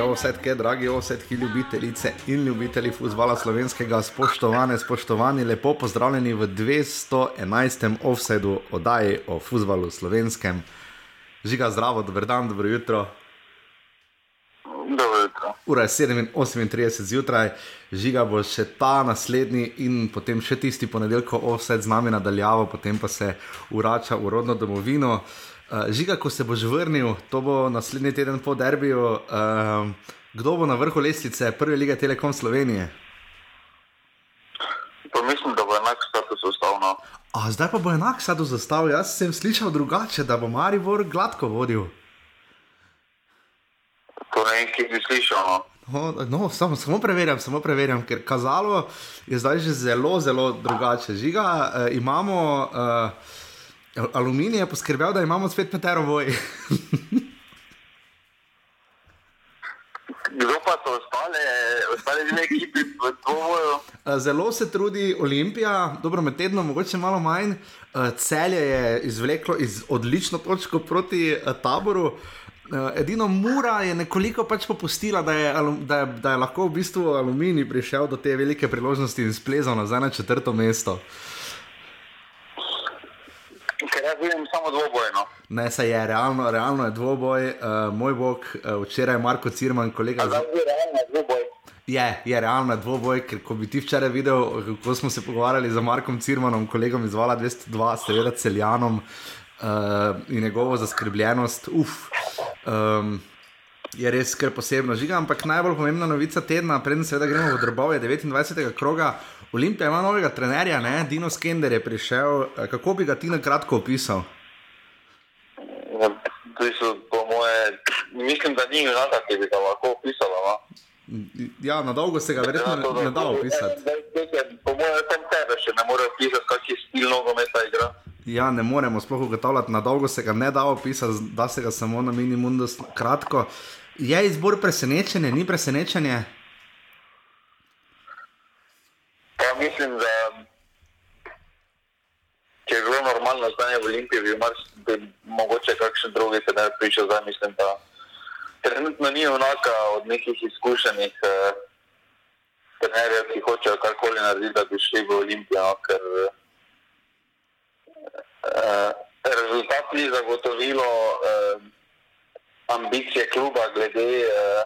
Drage osetke, dragi osetki, ljubitelice in ljubitelji futbola slovenskega, spoštovane, spoštovani, lepo pozdravljeni v 211. offsetu oddaji o futbalu slovenskem. Žiga zdravo, dober dan, dobro jutro. Dobro jutro. Ura je 7:38 zjutraj, žiga bo še ta naslednji in potem še tisti ponedeljko offset z nami nadaljavo, potem pa se vrača v rodno domovino. Uh, žiga, ko se boš vrnil, to bo naslednji teden po derbiju. Uh, kdo bo na vrhu lestvice prve lige Telekom Slovenije? Pa mislim, da bo enak status ustavno. A zdaj pa bo enak status zastavil. Jaz sem slišal drugače, da bo Maribor gladko vodil. To ne vem, ki bi slišal. No. No, no, samo, samo preverjam, samo preverjam, ker kazalo je zdaj že zelo, zelo drugače. Žiga, uh, imamo. Uh, Aluminij je poskrbel, da imamo spet petero voj. Kdo pa so ostale, ostale dve ekipi v dvoboju? Zelo se trudi Olimpija, dobro med tednom, mogoče malo manj. Eh, Celje je izvleklo iz odlično točko proti eh, taboru. Eh, edino Mura je nekoliko pač popustila, da je, da, je, da je lahko v bistvu Aluminij prišel do te velike priložnosti in splezal nazaj na četrto mesto. Ker jaz vidim samo dvobojno. Ne, se je, realno, realno je dvoboj, uh, moj bog, uh, včeraj je Marko Cirman, kolega. Zdaj je realno dvoboj. Je, je realno dvoboj, ker ko bi ti včeraj videl, ko smo se pogovarjali z Markom Cirmanom, kolegom iz Vala 202, seveda celjanom uh, in njegovo zaskrbljenost. Uf. Um, Je res kar posebno žiga, ampak najbolj pomembna novica tedna, preden seveda gremo v drobove 29. kroga. Olimpija ima novega trenerja, ne? Dino Skender je prišel. Kako bi ga ti na kratko opisal? Ja, so, moje, mislim, da ni enaka, ki bi ga lahko opisala. No? Ja, na dolgo se ga verjetno ne, ne da opisati. Po mojem, tam tebe še ne more opisati, kakšen stil nogometa igra. Ja, ne moremo sploh ugotavljati, na dolgo se ga ne da opisati, da se ga samo na minimum, da je kratko. Je izbor presenečenje, ni presenečenje? Pa mislim, da če je bilo normalno stanje v Olimpiji, bi, bi mogoče kakšen drugi se ne bi prišel zdaj. Mislim, da trenutno ni enaka od nekih izkušenih eh, trenerjev, ki hočejo karkoli narediti, da bi šli v Olimpijo, no, ker eh, rezultat ni zagotovilo. Eh, ambicije kluba, glede uh,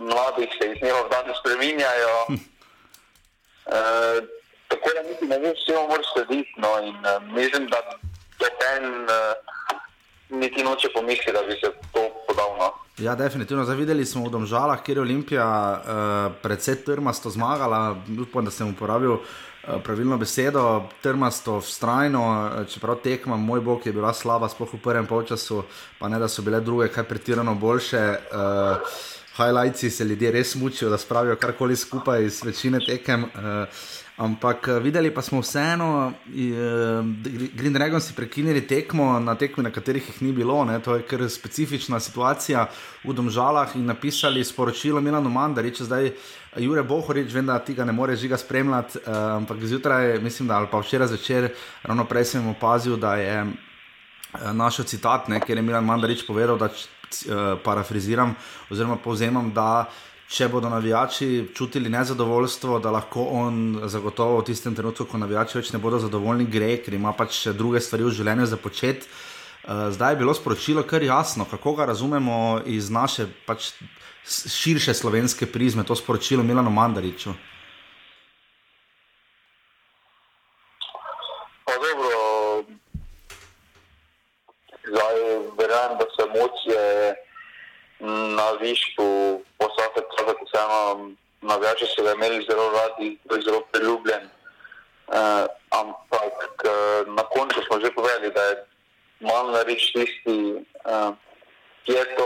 mladih, se iz njihov dan spremenjajo. Uh, tako da niti ne veš, vse moraš slediti. No, in uh, mislim, da ten uh, niti noče pomisliti, da bi se to podal. No. Ja, definitivno. Zavideli smo v Domžalah, kjer je Olimpija uh, predvsej trmasto zmagala. Upam, da sem uporabil. Pravilno besedo, trmasto, vztrajno, čeprav tekma, moj bog, je bila slaba, sploh v prvem polčasu, pa ne da so bile druge, kaj pretirano boljše. Uh, highlights se ljudje res mučijo, da spravijo karkoli skupaj iz večine tekem. Uh, Ampak videli pa smo vseeno, Green Dragon si prekinili tekmo na tekmi, na katerih jih ni bilo, ne? to je kar specifična situacija v Domžalah in napisali sporočilo Milano Manda, reče zdaj Jure Bohorič, vem, da tega ne more žiga spremljati, ampak zjutraj, mislim, da ali pa včeraj zvečer, ravno prej sem opazil, da je našo citat, ne, kjer je Milan Mandarič povedal, da parafraziram oziroma povzemam, da če bodo navijači čutili nezadovoljstvo, da lahko on zagotovo v tistem trenutku, ko navijači več ne bodo zadovoljni, gre, ker ima pač druge stvari v življenju za početi. Uh, zdaj je bilo sporočilo kar jasno, kako ga razumemo iz naše pač, širše slovenske prizme, to sporočilo Milano Mandariču. Verjamem, da so emocije na višku, posebej tako, da se eno navijače so ga imeli zelo radi, da je zelo priljubljen. Uh, ampak uh, na koncu smo že povedali, da je malo na reč tisti, uh, ki je to.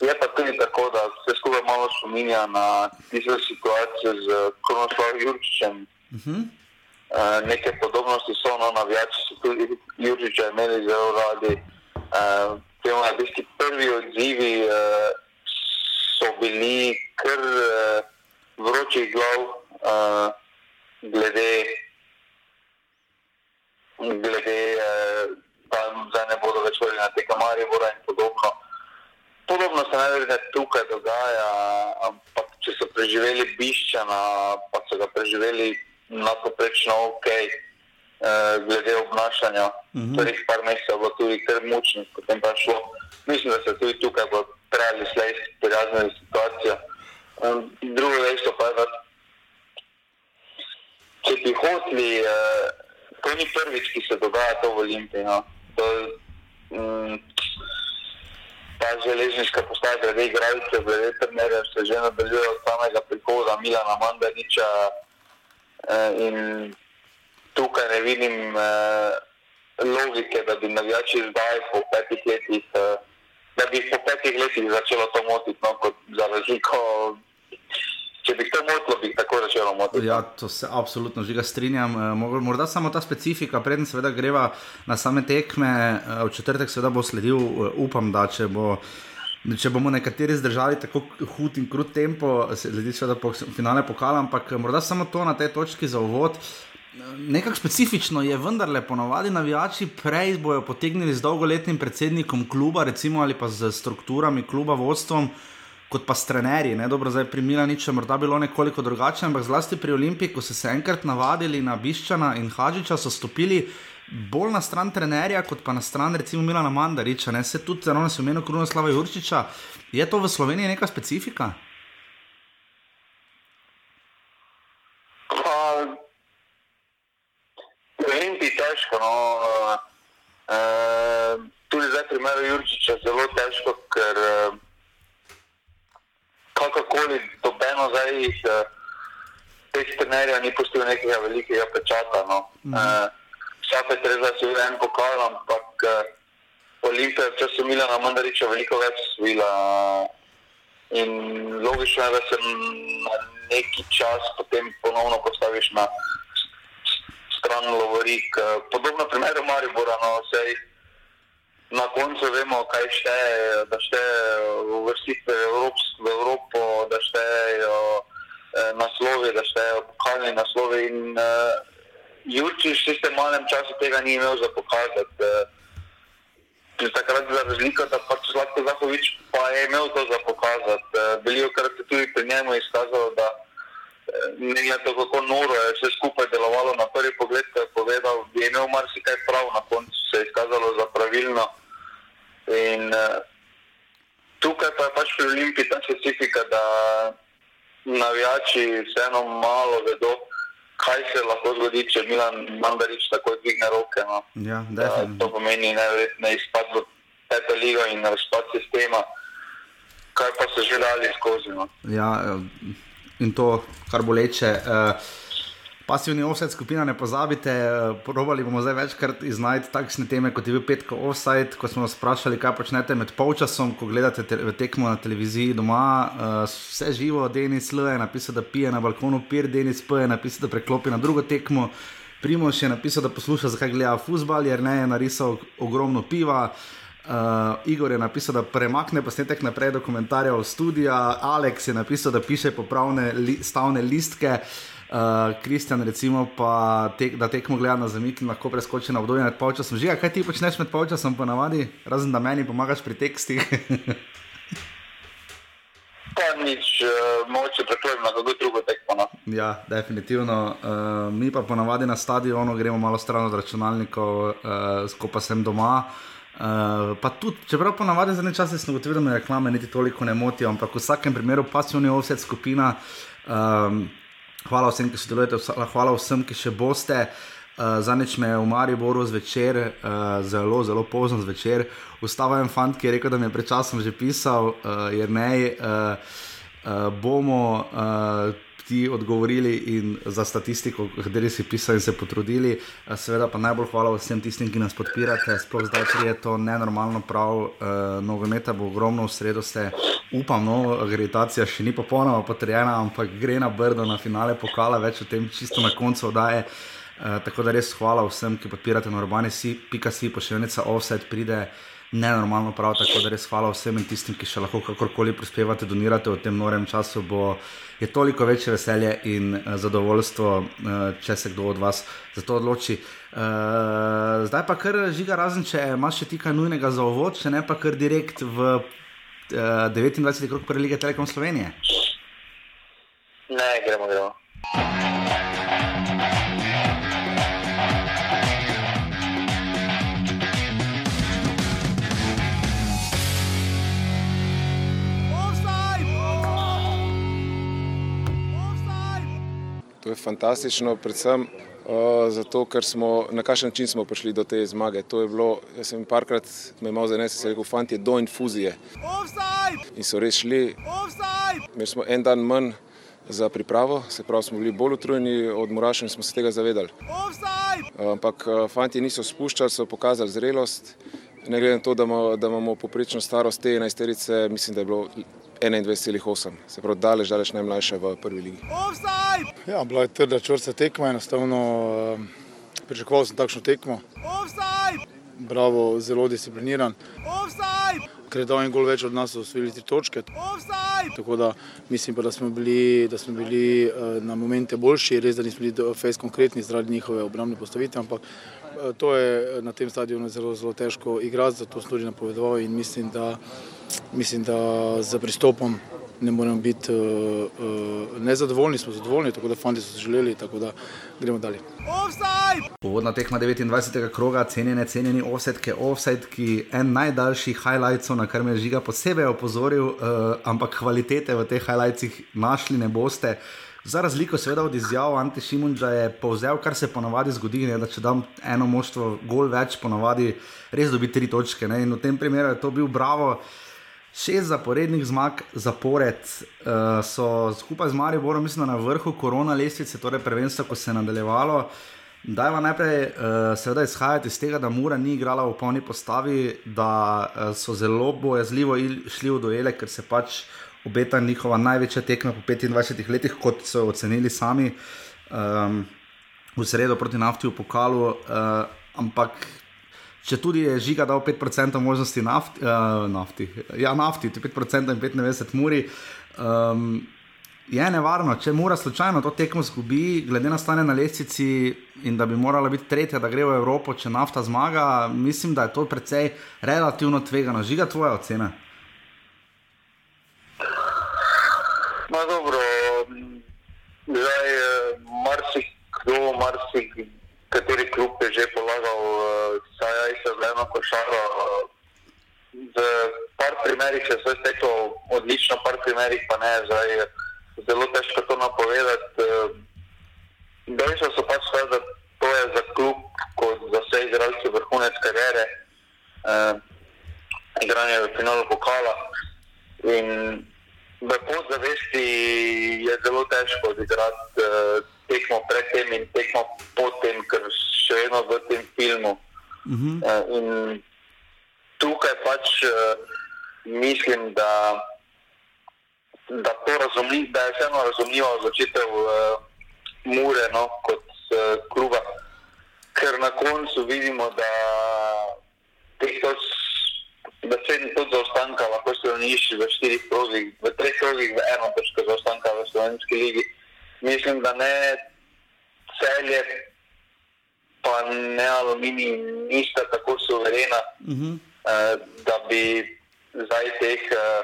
Je pa tudi tako, da se skupaj malo spominja na tisto situacijo z Kronoslavom Jurčičem. Uh -huh. uh, neke podobnosti so, no, navijači so tudi Jurčiča imeli zelo radi. Uh, temo, tisti prvi odzivi uh, so bili kar uh, vročih glav, uh, glede, glede uh, da ne bodo več hodili na te kamare, vora in podobno. podobno se najverjetneje tukaj dogaja, ampak če so preživeli biščana, pa so ga preživeli nadpoprečno ok, eh, glede obnašanja. Mm -hmm. Prvih par mesecev bo tudi kar mučnih, potem pa šlo. Mislim, da se tudi tukaj bo trebali slediti prijaznjeno situacijo. Um, drugo dejstvo pa je, da če bi hoteli, eh, to ni prvič, ki se dogaja to v Olimpiji. No. To, mm, ta železniška postaja, glede igralcev, glede trenerja, se že nadaljuje od samega prihoda Milana Mandariča. Eh, in tukaj ne vidim eh, logike, da bi navijači zdaj po petih letih, eh, da bi po petih letih začelo to motiti, no, kot za razliko. Če bi to motilo, bi tako začelo motiti. Ja, to se absolutno žiga strinjam. Morda samo ta specifika, preden seveda greva na same tekme, v četrtek seveda bo sledil, upam, da če bo. Če bomo nekateri zdržali tako hud in krut tempo, se zdi, da bo finale pokal, ampak morda samo to na tej točki za uvod. Nekako specifično je vendarle, ponovadi navijači prej bojo potegnili z dolgoletnim predsednikom kluba, recimo ali pa z strukturami kluba, vodstvom, kot pa s trenerji. Ne? Dobro, zdaj pri Milaniču je morda bilo nekoliko drugače, ampak zlasti pri Olimpiji, ko so se enkrat navadili na Biščana in Hadžiča, so stopili bolj na stran trenerja, kot pa na stran recimo Milana Mandariča, ne se tudi zelo nas imenu Kruna Slava Jurčiča. Je to v Sloveniji neka specifika? Vem, ti težko. No. E, tudi zdaj, primer Jurčiča, zelo težko, ker e, kakorkoli dobeno zdaj jih teh trenerjev ni pustil nekega velikega pečata. No. Mm -hmm. e, vsake treba se v en pokal, ampak uh, Olimpija je čas umila na Mandariča veliko več svila. In logično je, da se na neki čas potem ponovno postaviš na stran Lovorik. Podobno primer je Maribora, no vsej. Na koncu vemo, kaj šteje, da šteje uvrstitve v Evropo, da štejejo eh, naslovi, da štejejo pokalni naslovi. In, eh, Jurčiš v tistem malem času tega ni imel za pokazati. Uh, takrat je razlika, da pač Zlatko Zahovič pa je imel to za pokazati. Uh, Belijo, kar se tudi pri njemu izkazalo, da uh, ni to kako noro, je vse skupaj delovalo na prvi pogled, ko je povedal, da je imel marsikaj prav, na koncu se je izkazalo za pravilno. In uh, tukaj pa je pač pri Olimpiji ta specifika, da navijači vseeno malo vedo kaj se lahko zgodi, če Milan Mandarič tako dvigne roke. No. Ja, to pomeni najverjetneje izpad v peto ligo in razpad sistema, kaj pa so že dali skozi. No. Ja, in to, kar boleče. Uh, Pasivni offset skupina, ne pozabite, eh, probali bomo zdaj večkrat iznajti takšne teme, kot je bil petka offset, ko smo vas vprašali, kaj počnete med polčasom, ko gledate te tekmo na televiziji doma. Uh, vse živo, Denis L. je napisal, da pije na balkonu, pir Denis P. je napisal, da preklopi na drugo tekmo. Primoš je napisal, da posluša, zakaj gleda futbal, jer ne je narisal ogromno piva. Uh, Igor je napisal, da premakne posnetek naprej do komentarjev studia, Aleks je napisal, da piše popravne li, stavne listke. Uh, Eh, Kristjan, uh, recimo, pa tek, da tekmo gleda na zamik in lahko preskoči na obdobje med polčasom. Že, kaj ti počneš med polčasom, pa navadi, razen da meni pomagaš pri tekstih. Pa nič, uh, moče preklopiti na kako drugo tekmo. No. Ja, definitivno. Uh, mi pa ponavadi na stadionu gremo malo stran od računalnikov, uh, skupaj sem doma. Uh, pa tudi, čeprav ponavadi za nekaj časa smo ugotovili, da me reklame niti toliko ne motijo, ampak v vsakem primeru pasivni offset skupina. Um, Hvala vsem, ki sodelujete, hvala vsem, ki še boste. Uh, eh, Zanič me je v Mariboru zvečer, uh, zelo, zelo pozno zvečer. Ustava en fant, ki je rekel, da mi je pred časom že pisal, uh, jer ne, uh, uh, bomo uh, ti odgovorili in za statistiko, kateri si pisali in se potrudili. Uh, seveda pa najbolj hvala vsem tistim, ki nas podpirate, sploh zdaj, ker je to nenormalno prav. Uh, nogometa bo ogromno v sredo se upam, no, agreditacija še ni popolnoma potrjena, ampak gre na brdo na finale pokala, več o tem čisto na koncu oddaje. Uh, tako da res hvala vsem, ki podpirate normani, si, pika si, pošiljnica offset pride nenormalno prav, tako da res hvala vsem tistim, ki še lahko kakorkoli prispevate, donirate v tem norem času, bo je toliko večje veselje in uh, zadovoljstvo, uh, če se kdo od vas za to odloči. Uh, zdaj pa kar žiga razen, če imaš še ti kaj nujnega za ovod, če ne pa kar direkt v uh, 29. krok prve lige Telekom Slovenije? Ne, gremo, gremo. To je fantastično, predvsem uh, zato, ker smo na kakšen način smo prišli do te zmage. To je bilo, jaz sem parkrat me malo zanesel, sem rekel, fanti, do infuzije. In so res šli. Mi smo en dan manj za pripravo, se pravi, smo bili bolj utrujeni od Muraša in smo se tega zavedali. Ampak fanti niso spuščali, so pokazali zrelost. Ne glede na to, da imamo, da imamo poprečno starost te 11-terice, mislim, da je bilo 21,8, se pravi, daleč, daleč najmlajša v prvi ligi. Ja, bila je trda čvrsta tekma, enostavno uh, pričakoval sem takšno tekmo. Bravo, zelo discipliniran. Ker je dal en gol več od nas, so osvojili tri točke. Tako da mislim pa, da smo bili, da smo bili uh, na momente boljši, res da nismo bili fejs konkretni zaradi njihove obrambne postavitve, ampak to je na tem stadionu zelo, zelo težko igrati, zato sem tudi napovedoval in mislim, da mislim, da za pristopom ne moremo biti uh, uh, nezadovoljni, smo zadovoljni, tako da fanti so želeli, tako da gremo dalje. Uvodna tekma 29. kroga, cenjene, cenjeni offsetke, offset, ki en najdaljših highlightsov, na kar me je žiga posebej opozoril, uh, ampak kvalitete v teh highlightsih našli ne boste. Za razliko seveda od izjav Ante Šimunča je povzel, kar se ponavadi zgodi, ne, da če dam eno moštvo gol več, ponavadi res dobi tri točke. Ne, in v tem primeru je to bil bravo. Šest zaporednih zmag, zapored uh, so skupaj z Mariborom, mislim, na vrhu korona lestvice, torej prvenstvo, ko se je nadaljevalo. Dajva najprej, uh, seveda, izhajati iz tega, da Mura ni igrala v polni postavi, da uh, so zelo bojazljivo šli v dojele, ker se pač obeta njihova največja tekma po 25 letih, kot so ocenili sami um, v sredo proti nafti v pokalu. Uh, ampak če tudi je žiga dal 5% možnosti nafti, uh, nafti, ja, nafti, 5% in 95 muri. Um, Je nevarno, če mora slučajno to tekmo zgubi, glede na stanje na lestvici, in da bi morala biti tretja, da gre v Evropo, če nafta zmaga. Mislim, da je to precej relativno tvegano. Žiga tvoja ocena? No, dobro, zdaj marsikdo, marsikateri klub je že polagal, saj ja, se v eno košaro. V par primerih se je vse teklo odlično, par primerih pa ne. Zdaj, zelo težko to napovedati. Dejstvo so pač sve, da to je za klub, kot za vse igralce vrhunec karijere, eh, igranje v finalu pokala. In v podzavesti je zelo težko odigrati uh, tekmo pred tem in tekmo potem, ker še vedno v tem filmu. Uh -huh. uh, in tukaj pač uh, mislim, da, da, razumli, da je vseeno razumljivo začetev uh, eh, Mure no, kot uh, kluba, ker na koncu vidimo, da teh točk 10 točk zaostanka lahko Sloveniš v štirih krogih, v treh krogih v eno točko zaostanka v slovenski ligi. Mislim, da ne celje, pa ne aluminij nista tako suverena, uh -huh. eh, da bi zdaj teh eh,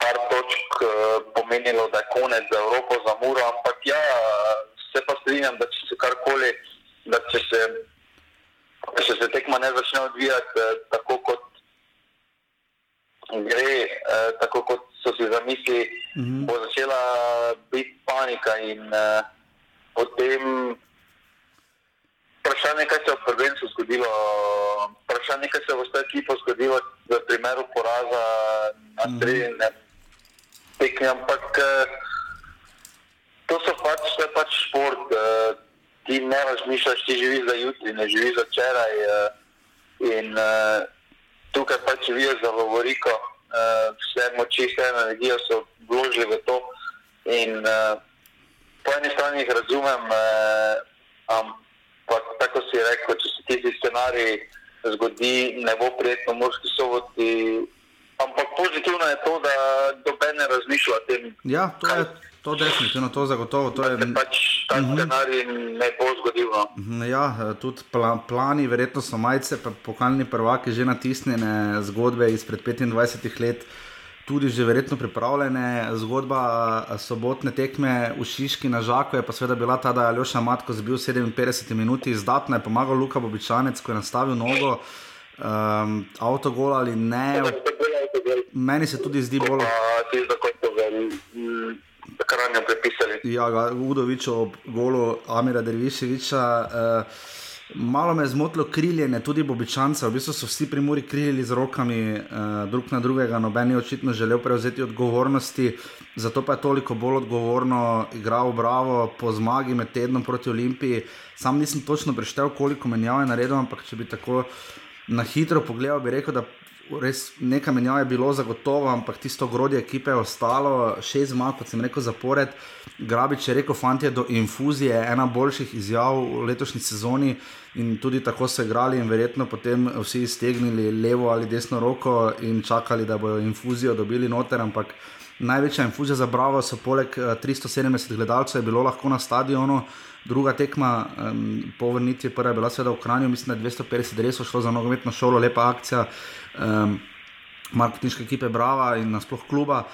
par točk eh, pomenilo, da je konec za Evropo, za Muro, ampak ja, se pa strinjam, da če se karkoli, da če se, če se tekma ne začne odvijati eh, tako kot gre, uh, tako kot so si zamislili, mm -hmm. bo začela biti panika in uh, potem. Vprašanje, kaj se je v prvenstvu zgodilo, vprašanje, kaj se je v tej ekipi zgodilo v primeru poraza na sredini. Mm -hmm tekmi, ampak uh, to so pač, to je pač šport. Uh, ti ne razmišljaš, ti živiš za jutri, ne živiš za včeraj. Uh, in uh, tukaj pač živiš za Lovoriko, uh, vse moči, vse energijo so vložili v to. In uh, po eni strani jih razumem, uh, ampak tako si rekel, če se ti scenariji zgodi, ne bo prijetno, moški soboti. Ampak pozitivno je to, da doben ne razmišlja o tem. Ja, to je to definitivno, to zagotovo. To je pač ta uh. -huh. scenarij ne bo zgodil. No. Mhm, ja, tudi pla plani, verjetno so majce, pa pokalni prvaki že natisnjene zgodbe izpred 25 let. tudi že verjetno pripravljene. Zgodba sobotne tekme v Šiški na Žaku je pa seveda bila ta, da je Aljoša Matko zbil 57 minut, izdatno je pomagal Luka Bobičanec, ko je nastavil nogo. Um, avtogol ali ne, meni se tudi zdi bolj. Krajno prepisali. Ja, Udovič ob golu Amira Derviševiča. Uh, Malo me je zmotilo kriljenje, tudi Bobičanca. V bistvu so vsi primori krilili z rokami uh, drug na drugega, noben je očitno želel prevzeti odgovornosti, zato pa je toliko bolj odgovorno igral Bravo po zmagi med tednom proti Olimpiji. Sam nisem točno preštel, koliko menjav je naredil, ampak če bi tako na hitro pogledal, bi rekel, da res nekaj menjav je bilo zagotovo, ampak tisto grodje ekipe je ostalo, šest zmag, kot sem rekel, zapored. Grabič je rekel, fanti, do infuzije, ena boljših izjav v letošnji sezoni in tudi tako so igrali in verjetno potem vsi iztegnili levo ali desno roko in čakali, da bodo infuzijo dobili noter, ampak največja infuzija za Bravo so poleg 370 eh, gledalcev bilo lahko na stadionu. Druga tekma, um, po vrnitvi, prva je bila seveda v Kranju, mislim, da je 250 resov šlo za nogometno šolo, lepa akcija, um, marketinške ekipe Brava in nasploh kluba.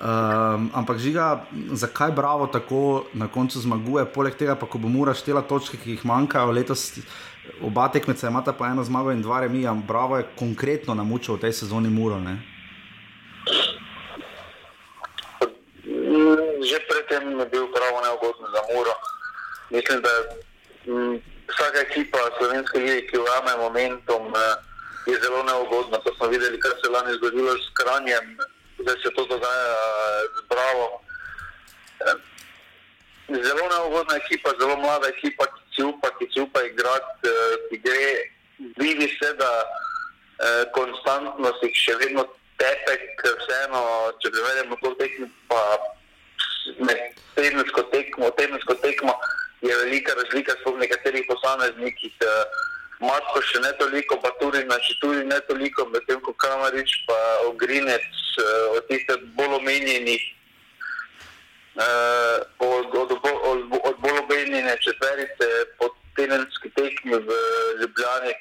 Um, ampak žiga, zakaj Bravo tako na koncu zmaguje, poleg tega pa, ko bo mora štela točke, ki jih manjkajo, letos oba tekmeca imata pa eno zmago in dva remija, Bravo je konkretno namučil v tej sezoni Muro. Ne? Že predtem je bil pravo neugodno za Muro. Mislim, da m, vsaka ekipa slovenske lige, ki ujame momentum, eh, je zelo neugodna. To smo videli, kar se je lani zgodilo s Kranjem da se to dogaja z Bravo. Zelo neugodna ekipa, zelo mlada ekipa, ki si upa, ki si upa igrati, eh, ki gre. Vidi se, da eh, konstantno si še vedno tepek, vseeno, če prevedemo to tekmo, pa med tedensko tekmo, tedensko tekmo je velika razlika s nekaterih posameznikih. Eh, Matko še ne toliko, pa tudi na Čituri ne toliko, medtem ko Kamarič pa Ogrinec uh, od tistih bolj omenjenih, uh, od, od, od, od bolj omenjene četverice pod tedenski tekmi v Ljubljani,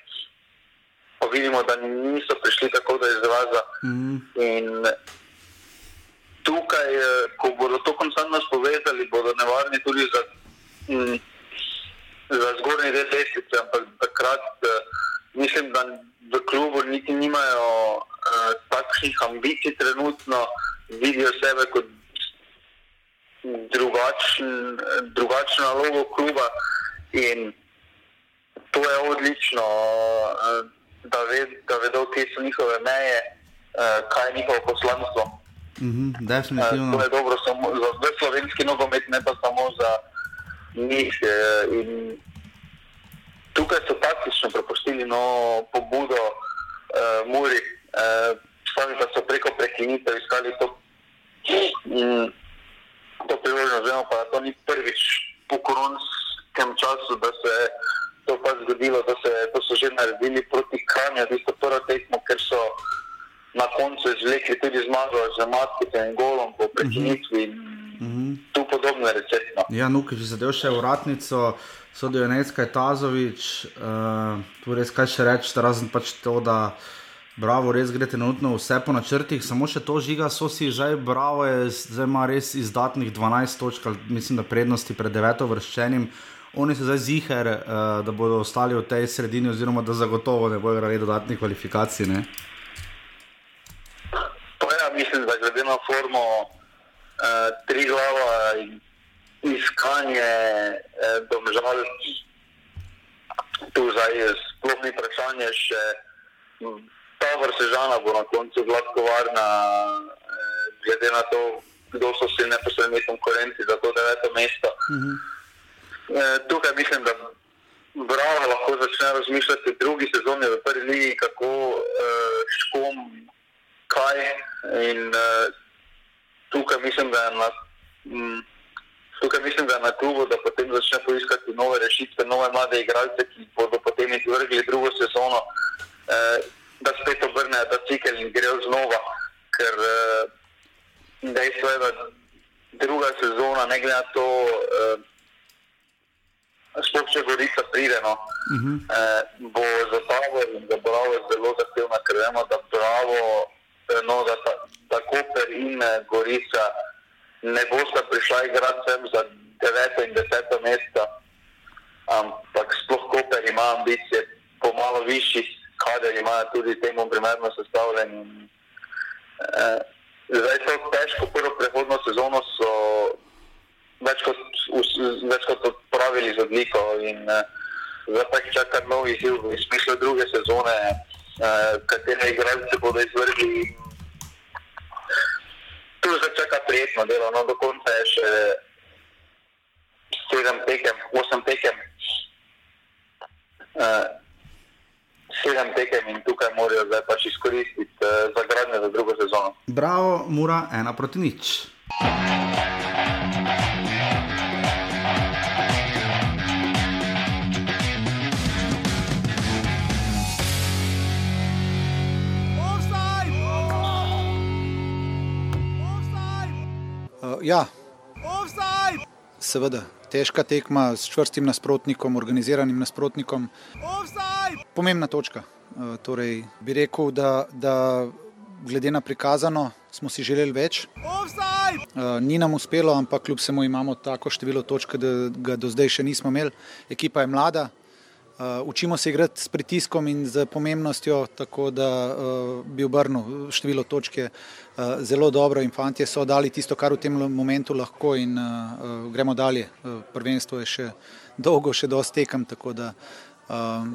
pa vidimo, da niso prišli tako do izraza. Mm. In tukaj, uh, ko bodo to konstantno spovedali, bodo nevarni tudi za. Mm, za zgornji del lestvice, ampak takrat uh, mislim, da v klubu niti nimajo uh, takšnih ambicij, trenutno vidijo sebe kot drugačen, drugačno nalogo kluba in to je odlično, uh, da, ved, da vedo, kje so njihove meje, uh, kaj je njihovo poslanstvo. Mm -hmm, definitivno. To je dobro samo za slovenski nogomet, ne pa samo za njih. In tukaj so taktično propustili no, pobudo uh, Muri, uh, sami pa so preko prekinitev iskali to, mm, to priložnost. Vemo pa, da to ni prvič po koronskem času, da se je to pa zgodilo, da se, to so že naredili proti Kranju, tisto prvo tekmo, ker so na koncu izvlekli tudi zmago z Matkice in Golom po prekinitvi. Mm -hmm. -hmm. Tu podobno reče. No. Ja, nuki, če zadev še vratnico, sodijo Necka Tazovič, uh, tu res kaj še reči, razen pač to, da bravo, res gre trenutno vse po načrtih, samo še to žiga, so si že, bravo je, zdaj ima res izdatnih 12 točk, mislim, da prednosti pred deveto vrščenim. Oni so zdaj ziger, uh, da bodo ostali v tej sredini, oziroma da zagotovo ne bodo imeli dodatnih kvalifikacij. Ne? Mislim, da glede na formo uh, tri glava in iskanje uh, domžal. Tu zdaj je sploh ni vprašanje, še ta vrsežana bo na koncu gladko varna, uh, glede na to, kdo so si neposredni konkurenti za to deveto mesto. Uh -huh. uh, tukaj mislim, da Bravo lahko začne razmišljati v drugi sezoni v prvi ligi, kako uh, škom, kaj in uh, tukaj mislim, da je na, m, tukaj mislim, da je na klubu, da potem začne poiskati nove rešitve, nove mlade igralce, ki bodo potem izvrgli drugo sezono, eh, da spet obrnejo ta cikel in grejo znova. Ker eh, dejstvo je, da druga sezona, ne glede na to, eh, sploh če gorica pride, no, uh -huh. eh, bo za tabor in za bravo zelo zahtevna, ker vemo, da bravo, no, da, da Koper in Gorica ne bosta prišla igrati sem za 9 in 10 mesta, ampak sploh Koper ima ambicije po malo višjih, kader ima tudi temu primerno sestavljen. Eh, zdaj so težko prvo prehodno sezono so več kot, več kot odpravili z odliko in uh, zdaj pa jih čaka nov izziv v smislu druge sezone, katere igralce bodo izvrgli. Tu se čaka prijetno delo, no do konca je še sedem tekem, osem tekem. Uh, sedem tekem in tukaj morajo zdaj pač izkoristiti uh, za gradnjo za drugo sezono. Bravo, mora ena proti nič. Ja, seveda, težka tekma s čvrstim nasprotnikom, organiziranim nasprotnikom. Pomembna točka. Uh, torej, bi rekel, da, da glede na prikazano smo si želeli več. Uh, ni nam uspelo, ampak kljub vsemu imamo tako število točk, da ga do zdaj še nismo imeli. Ekipa je mlada, učimo se igrati s pritiskom in z pomembnostjo, tako da uh, bi obrnil število točk. Je, uh, zelo dobro in fanti so dali tisto, kar v tem momentu lahko in gremo dalje. Prvenstvo je še dolgo, še dosti tekem, tako da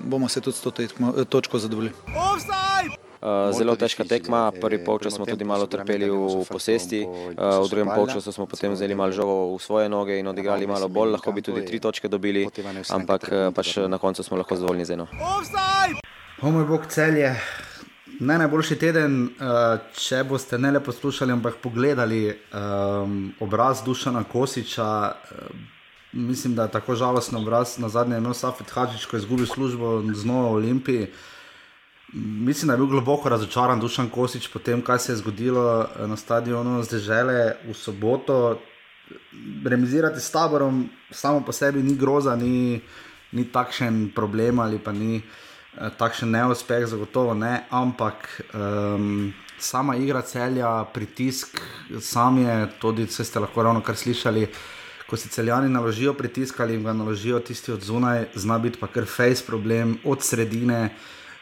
bomo se tudi s to točko zadovoljili. Uh, zelo težka tekma, prvi polčas smo tudi malo trpeli v posesti, uh, v drugem polčasu smo potem vzeli malo žogo v svoje noge in odigrali malo bolj, lahko bi tudi tri točke dobili, ampak uh, pač na koncu smo lahko zadovoljni z eno. O moj bog, celje. Ne najboljši teden, če boste ne le poslušali, ampak pogledali um, obraz Dušana Kosiča. Mislim, da je tako žalosten obraz. Na zadnje je imel Safet Hadžič, ko je izgubil službo znova v Olimpiji. Mislim, da je bil globoko razočaran Dušan Kosič po tem, kaj se je zgodilo eh, na stadionu Zdežele v soboto. Remizirati s taborom samo po sebi ni groza, ni, ni takšen problem ali pa ni eh, takšen neuspeh, zagotovo ne, ampak um, sama igra celja, pritisk, sam je, tudi če ste lahko ravno kar slišali, ko si celjani naložijo pritisk ali jim ga naložijo tisti od zunaj, zna biti pa kar face problem od sredine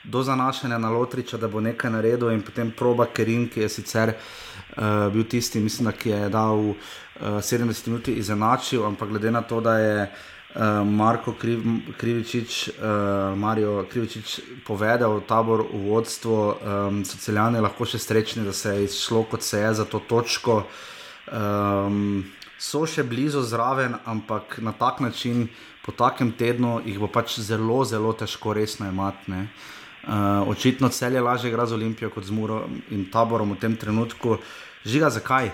do zanašanja na Lotriča, da bo nekaj naredil, in potem proba Kerin, ki je sicer uh, bil tisti, mislim, da je dal uh, eh, 70 minut izenačil, ampak glede na to, da je. Uh, Marko Kriv, Krivičič, uh, Marijo Krivičič povedal, tabor v vodstvo, um, so celjani lahko še srečni, da se je izšlo kot se je za to točko. Um, so še blizu zraven, ampak na tak način, po takem tednu, jih bo pač zelo, zelo težko resno imati. Uh, očitno cel je lažje igrati z Olimpijo kot z Muro in taborom v tem trenutku. Žiga, zakaj?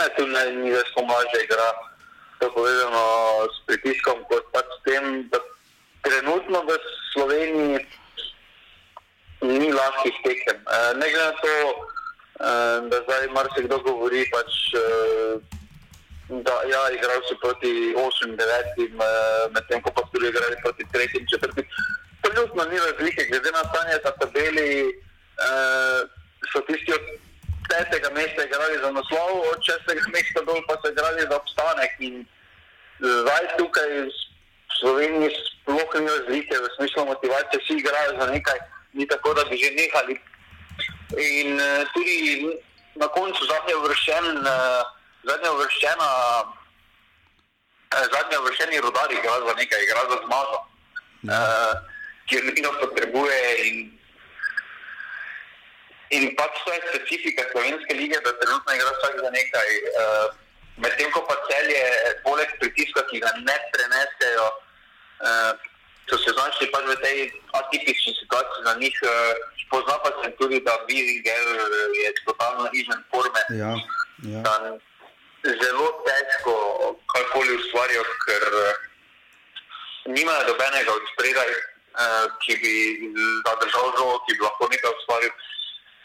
Ne, tu ne, ni več tako lažje igrati. To je povezano s pritiskom, kot pač s tem, da trenutno v Sloveniji ni lahkih tekem. Uh, ne glede na to, uh, da zdaj marsikdo govori, pač, uh, da ja, igrajo se proti 8-9, medtem ko pa so igrali proti 3-4 absolutno ni razlike, glede na stanje na tabeli. Uh, so tisti od petega mesta igrali za naslov, od šestega mesta dol pa so igrali za obstanek. In zdaj tukaj v Sloveniji sploh ni razlike v smislu motivacije, vsi igrajo za nekaj, ni tako, da bi že nehali. In uh, tudi na koncu zadnje vršen, uh, zadnje vršena. Zadnji vršeni rodari igra za nekaj, igra za zmago. Uh, ki jo nujno potrebuje. In, in pač to je specifika slovenske lige, da trenutno igra vsak za nekaj. Uh, Medtem ko pa celje, poleg pritiska, ki ga ne prenesejo, uh, so se znašli pač v tej atipični situaciji za njih. Uh, pozna pa se tudi, da Biziger je totalno izven forme. Ja, ja. Zelo težko karkoli ustvarijo, ker uh, nimajo dobenega od spredaj, Eh, ki bi zadržal žogo, ki bi lahko nekaj ustvaril.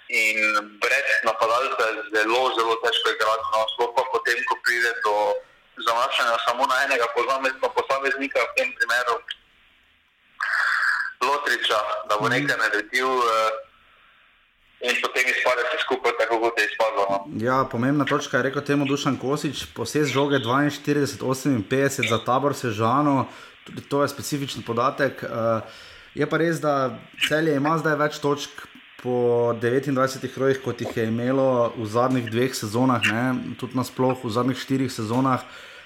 In brez napadalca je zelo, zelo težko igrati. No, sploh pa potem, ko pride do zamašanja samo na enega posameznika, v tem primeru Lotriča, da bo nekaj naredil. Uh, in potem izpade vse skupaj, tako kot je izpadlo. No. Ja, pomembna točka je rekel temu Dušan Kosič, posest žoge 42-58 za tabor Sežano, tudi to je specifičen podatek. Uh, je pa res, da celje ima zdaj več točk. Po 29 rojih, kot jih je imelo v zadnjih dveh sezonah, ne, tudi nasplošno v zadnjih štirih sezonah,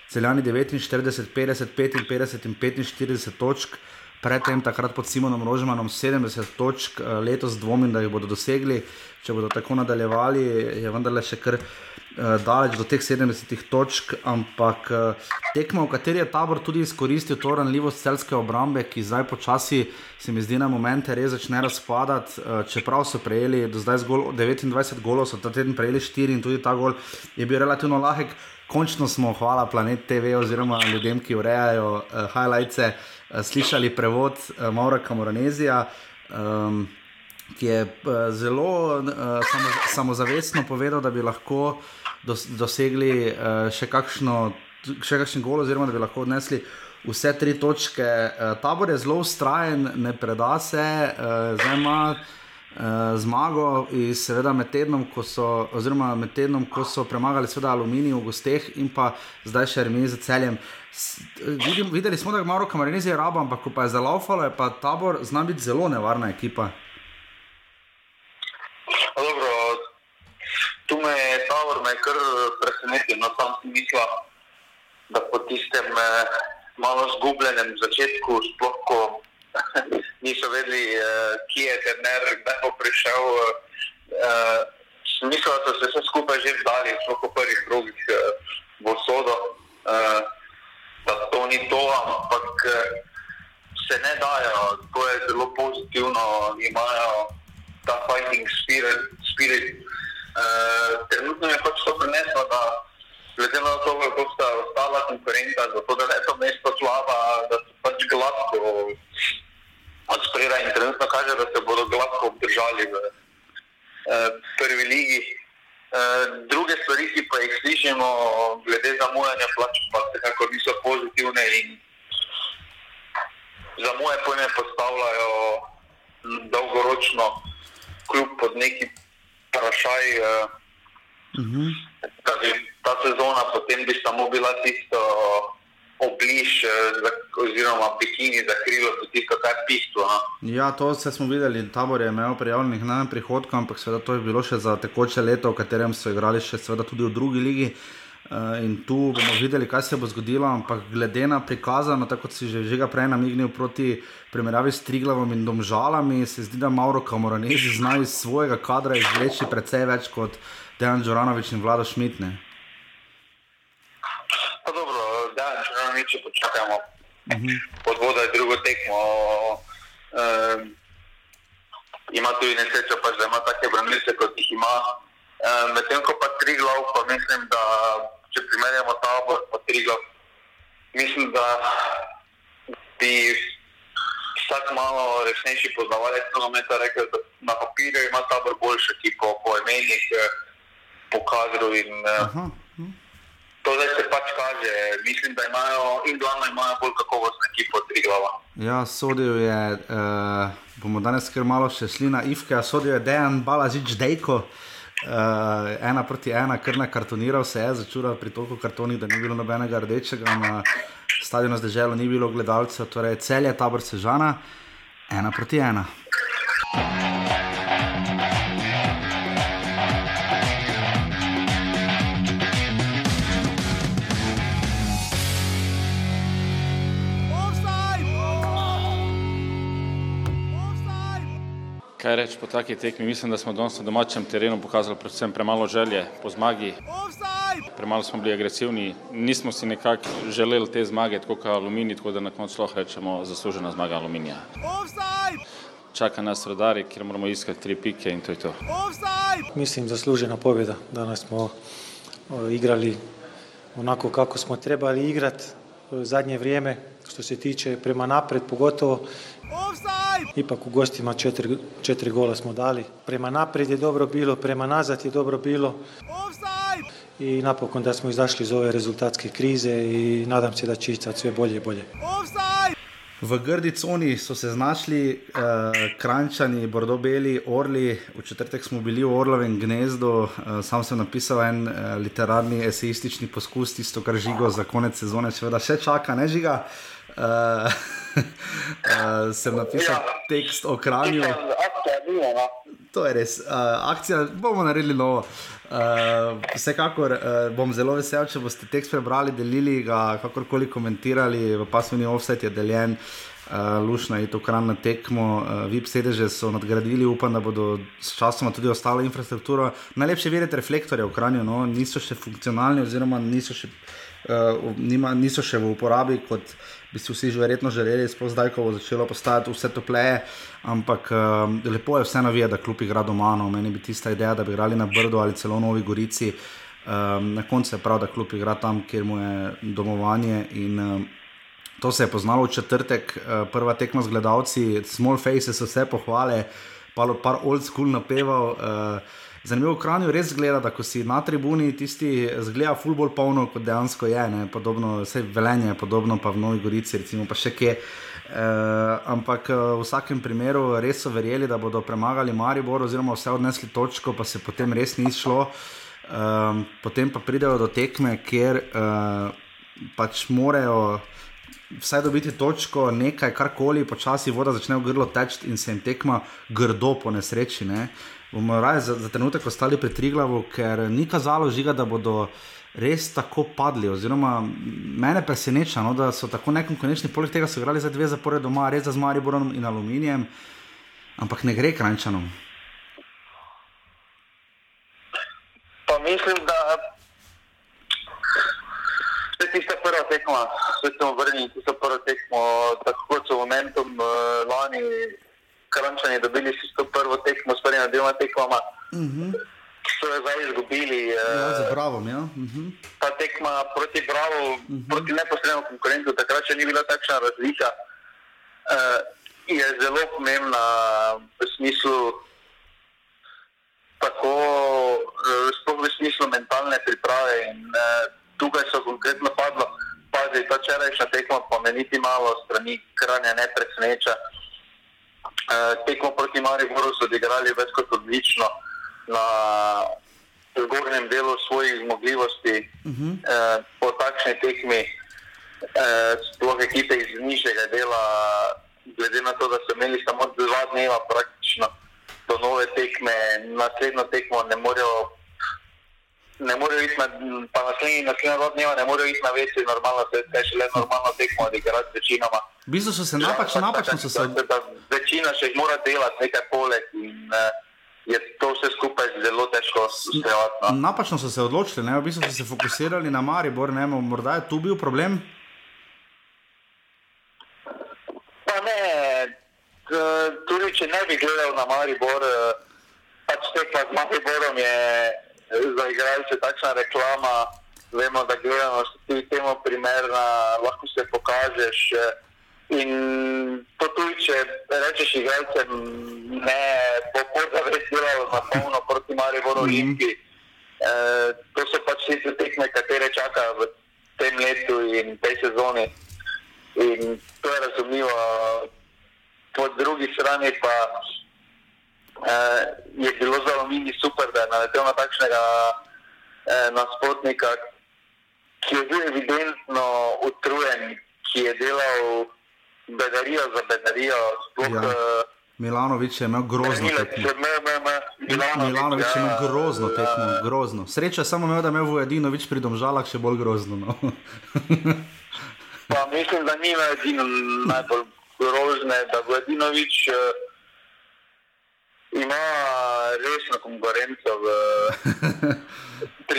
celjani 49, 50, 55 in 45 točk, predtem takrat pod Simonom Rožmanom 70 točk, eh, letos dvomim, da jih bodo dosegli. Če bodo tako nadaljevali, je vendarle še kar uh, daleč do teh 70 točk, ampak uh, tekmo, v kateri je tabor tudi izkoristil to ranljivost celske obrambe, ki zdaj počasi se mi zdi na momente res začne razpadati. Čeprav so prejeli do zdaj zgolj 29 golov, so ta teden prejeli 4 in tudi ta gol je bil relativno lahek. Končno smo, hvala Planet TV oziroma ljudem, ki urejajo uh, highlights. Eh, slišali prevod uh, Maura Kamoranezija, um, ki je uh, zelo uh, samo, samozavestno povedal, da bi lahko dos, dosegli uh, še, kakšno, še kakšen gol, oziroma da bi lahko odnesli vse tri točke. Uh, tabor je zelo ustrajen, ne preda se, uh, zdaj ima. Uh, zmago in seveda med tednom, ko so, oziroma med tednom, ko so premagali seveda aluminij v gosteh in pa zdaj še remi za celjem. Vidim, videli smo, da je malo kamarinizije rabo, ampak ko pa je zalaufalo, je pa tabor zna biti zelo nevarna ekipa. Dobro, tu me je tabor me kar presenetil, no sam si mislil, da po tistem eh, malo zgubljenem začetku, sploh ko niso vedeli, uh, kje je trener, kdaj bo prišel. Uh, Mislim, da so se vse skupaj že vdali, zelo po prvih krogih uh, v sodo, uh, da to ni to, ampak uh, se ne dajo. To je zelo pozitivno, imajo ta fighting spirit. spirit. Uh, trenutno je pač to prineslo, da glede na to, kako sta ostala konkurenca, je to mesto slaba, da so pač gladko od spredaj in trenutno kaže, da se bodo gladko obdržali v eh, prvi ligi. Eh, druge stvari, ki pa jih slišimo, glede zamujanja plač, pa nekako niso pozitivne in za moje pojme postavljajo dolgoročno kljub pod neki vprašaj. Eh, uh mhm. -huh. Ta sezona potem bi samo bila tisto obliž, eh, oziroma bikini za krilo, tisto, kar je bistvo. No? Ja, to smo videli, tabor je imel prijavljenih na prihodku, ampak seveda to je bilo še za tekoče leto, v katerem so igrali še tudi v drugi ligi. Uh, in tu bomo videli, kaj se bo zgodilo, ampak glede na prikazano, tako kot si že, že prej namignil proti primerjavi s Triglavom in Domžalami, se zdi, da Mauro Kamoranesi znajo iz svojega kadra izvleči precej več kot Dejan Džoranovič in Vlado Šmitne. mi če počakamo, uh -huh. pod vodo drugo tekmo. Um, ima tudi nesrečo, pač, da ima take branilce, kot jih ima. Um, Medtem ko pa tri glav, pa mislim, da če primerjamo ta obor, pa tri glav, mislim, da bi vsak malo resnejši poznavalec nogometa rekel, da na papirju ima ta obor boljše, ki po, imenih, eh, po kadru in uh -huh. To zdaj se pač kaže. Mislim, da imajo in glavno imajo bolj kakovostne ekipe od tri glava. Ja, sodil je, uh, bomo danes kar malo še šli na Ifke, sodil je Dejan Balažič Dejko. Uh, ena proti ena, kar na kartoniral se je, začural pri toliko kartonih, da ni bilo nobenega rdečega, na stadionu zdaj ni bilo gledalcev, torej cel je tabor Sežana, ena proti ena. Kaj reči po taki tekmi? Mislim, da smo danes na domačem terenu pokazali predvsem premalo želje po zmagi. Premalo smo bili agresivni, nismo si nekako želeli te zmage, tako kot aluminij, tako da na koncu lahko rečemo zaslužena zmaga aluminija. Čaka nas rodari, kjer moramo iskati tri pike in to je to. Mislim, zaslužena pobjeda. Danas smo igrali onako kako smo trebali igrati zadnje vrijeme, što se tiče prema napred, pogotovo Ipak u gostima četiri, četiri gola smo dali. Prema naprijed je dobro bilo, prema nazad je dobro bilo. I napokon da smo izašli iz ove rezultatske krize i nadam se da će ići sve bolje i bolje. V grdi coni so se znašli uh, krančani, bordobeli, orli. V četrtek smo bili v Orlovem gnezdu, uh, sam sem napisal en uh, literarni, eseistični poskus, tisto, kar žigo za konec sezone, seveda še čaka, ne žiga. Uh, uh, sem napisal ja. tekst o kranju. No. To je res, uh, akcija bomo naredili novo. Uh, vsekakor uh, bom zelo vesel, če boste tekst prebrali, delili ga, kakorkoli komentirali, v pasovni offset je deljen, uh, lušna je to kran na tekmo, uh, VIP sedeže so nadgradili, upam, da bodo s časom tudi ostalo infrastrukturo. Najlepše videti reflektorje v kranju, no, niso še funkcionalni, oziroma niso še, uh, nima, niso še v uporabi kot bi si vsi že verjetno želeli, sploh zdaj, ko bo začelo postajati vse topleje. Ampak um, lepo je vseeno videti, da kljub igra doma. No. Meni bi tista ideja, da bi igrali na Brdu ali celo Novi Gorici. Um, na koncu je prav, da kljub igra tam, kjer mu je domovanje. In, um, to se je poznalo v četrtek, uh, prva tekma z gledalci, small faces, vse pohvale, pa par old school napeval. Uh, Zanimivo v Kranju res zgleda, da ko si na tribuni, tisti zgleda fulbol polno, kot dejansko je, ne? podobno, vse velenje, podobno pa v Novi Gorici, recimo pa še kje. E, ampak eh, v vsakem primeru res so verjeli, da bodo premagali Maribor, oziroma vse odnesli točko, pa se potem res ni šlo. E, potem pa pridejo do tekme, kjer e, pač morajo. Vsaj dobiti točko, nekaj, karkoli, počasi voda začne v grlo teči in se jim tekma grdo po nesreči. Ne? Uh, bomo raje za, za trenutek ostali pri Triglavu, ker ni kazalo žiga, da bodo res tako padli. Oziroma, mene preseneča, no, da so tako nekonkurenčni, poleg tega so igrali za dve zapore doma, res za Mariborom in Aluminijem, ampak ne gre krančanom. Pa mislim, da se tista prva tekma, se smo vrnili, tista prva tekma, tako kot so momentum uh, lani. Krančani dobili si to prvo tekmo s prvima dvema tekmama. Uh mhm. -huh. So jo zdaj izgubili. Ja, za Bravo, ja. Uh mhm. -huh. Ta tekma proti Bravo, uh mhm. -huh. proti neposrednemu konkurentu, takrat še ni bila takšna razlika. Uh, je zelo pomembna v smislu, tako, uh, v smislu mentalne priprave. In, uh, tukaj so konkretno padlo, pazi, ta včerajšnja tekma pa me niti malo strani kranja ne preseneča. Eh, tekmo proti Mariboru so odigrali več kot odlično na zgornjem delu svojih zmogljivosti. Uh -huh. uh, po takšni tekmi, uh, sploh ekipe iz nižjega dela, glede na to, da so imeli samo dva dneva praktično do nove tekme, naslednjo tekmo ne morejo. Ne morejo iti na, pa naslednji, naslednji dva dneva, ne morejo iti na večji, normalno se je še le normalno tekmo odigrati večinoma. V bistvu so se napačno, napačno so se. Večina še jih mora delati nekaj poleg in uh, je to vse skupaj zelo težko ustrevati. No. Napačno so se odločili, ne? v bistvu so se fokusirali na Maribor, ne? morda je tu bil problem. Pa ne, tudi če ne bi gledal na Maribor, eh, pač tekma z Mariborom je za igralce takšna reklama. Vemo, da gledamo, da ti temu primerna, lahko se pokažeš. Eh, In to tudi, če rečeš, igralcem, ne bo podzavedelo na polno proti Mariboru mm. Olimpiji. E, to so pač tiste tekme, katere čaka v tem letu in tej sezoni. In to je razumljivo. Po drugi strani pa e, je bilo za Alumini super, da je naletel na takšnega e, nasprotnika, ki je bil evidentno utrujen, ki je delal bedarijo za bedarijo. Sploh, ja. uh, Milanovič je imel grozno tekmo. Milanovič je imel ja, grozno tekmo, grozno. Sreča samo imel, da je imel Vojadinovič pri domžalah še bolj grozno. No. pa, mislim, da ni edino najbolj grozne, da Vojadinovič uh, ima resno konkurenco v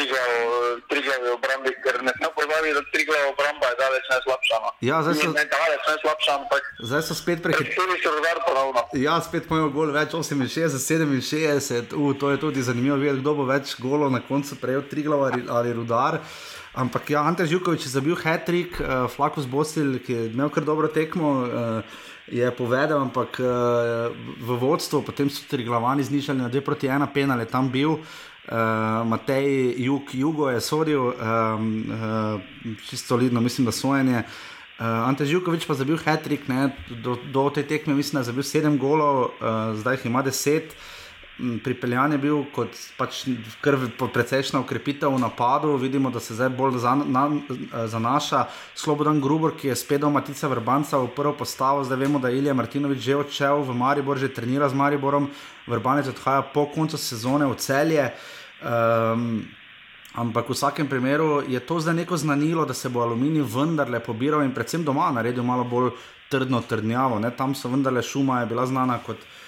Triglavi obrambi, ker ne smemo pozabiti, da Triglavi obramba je daleč najslabša. No. Ja, zdaj so, ne daleč najslabša, ampak zdaj so spet prehiteli. Rodar ponovno. Ja, spet pojejo gol več 68, 67, uh, to je tudi zanimivo videti, kdo bo več golo na koncu prejel Triglav ali, ali rudar. Ampak ja, Ante Žukovič je zabil hat-trick, uh, Flakus Bostil, ki je imel kar dobro tekmo. Uh, Je povedal, ampak uh, v vodstvu, potem so tri glavani znižali na 2 proti 1, penal je tam bil, uh, Matej Jug, Jugo je sodil, um, uh, čisto solidno, mislim, da sojenje. Uh, Ante Živkovič pa je zabil hat-trick, do, do te tekme mislim, da je zabil sedem golov, uh, zdaj jih ima deset. Pripeljan je bil kot pač precejšna ukrepitev v napadu, vidimo, da se zdaj bolj zanaša. Slobodan Grubor, ki je spet doma Matica Vrbanca v prvo postavo, zdaj vemo, da je Ilija Martinovič že odšel v Maribor, že trenira z Mariborom, Vrbanec odhaja po koncu sezone v celje. Um, Ampak v vsakem primeru je to zdaj neko znanilo, da se bo aluminij vendarle pobiral in predvsem doma naredil malo bolj trdno trdnjavo. Ne? Tam so vendarle šuma, je bila znana kot eh,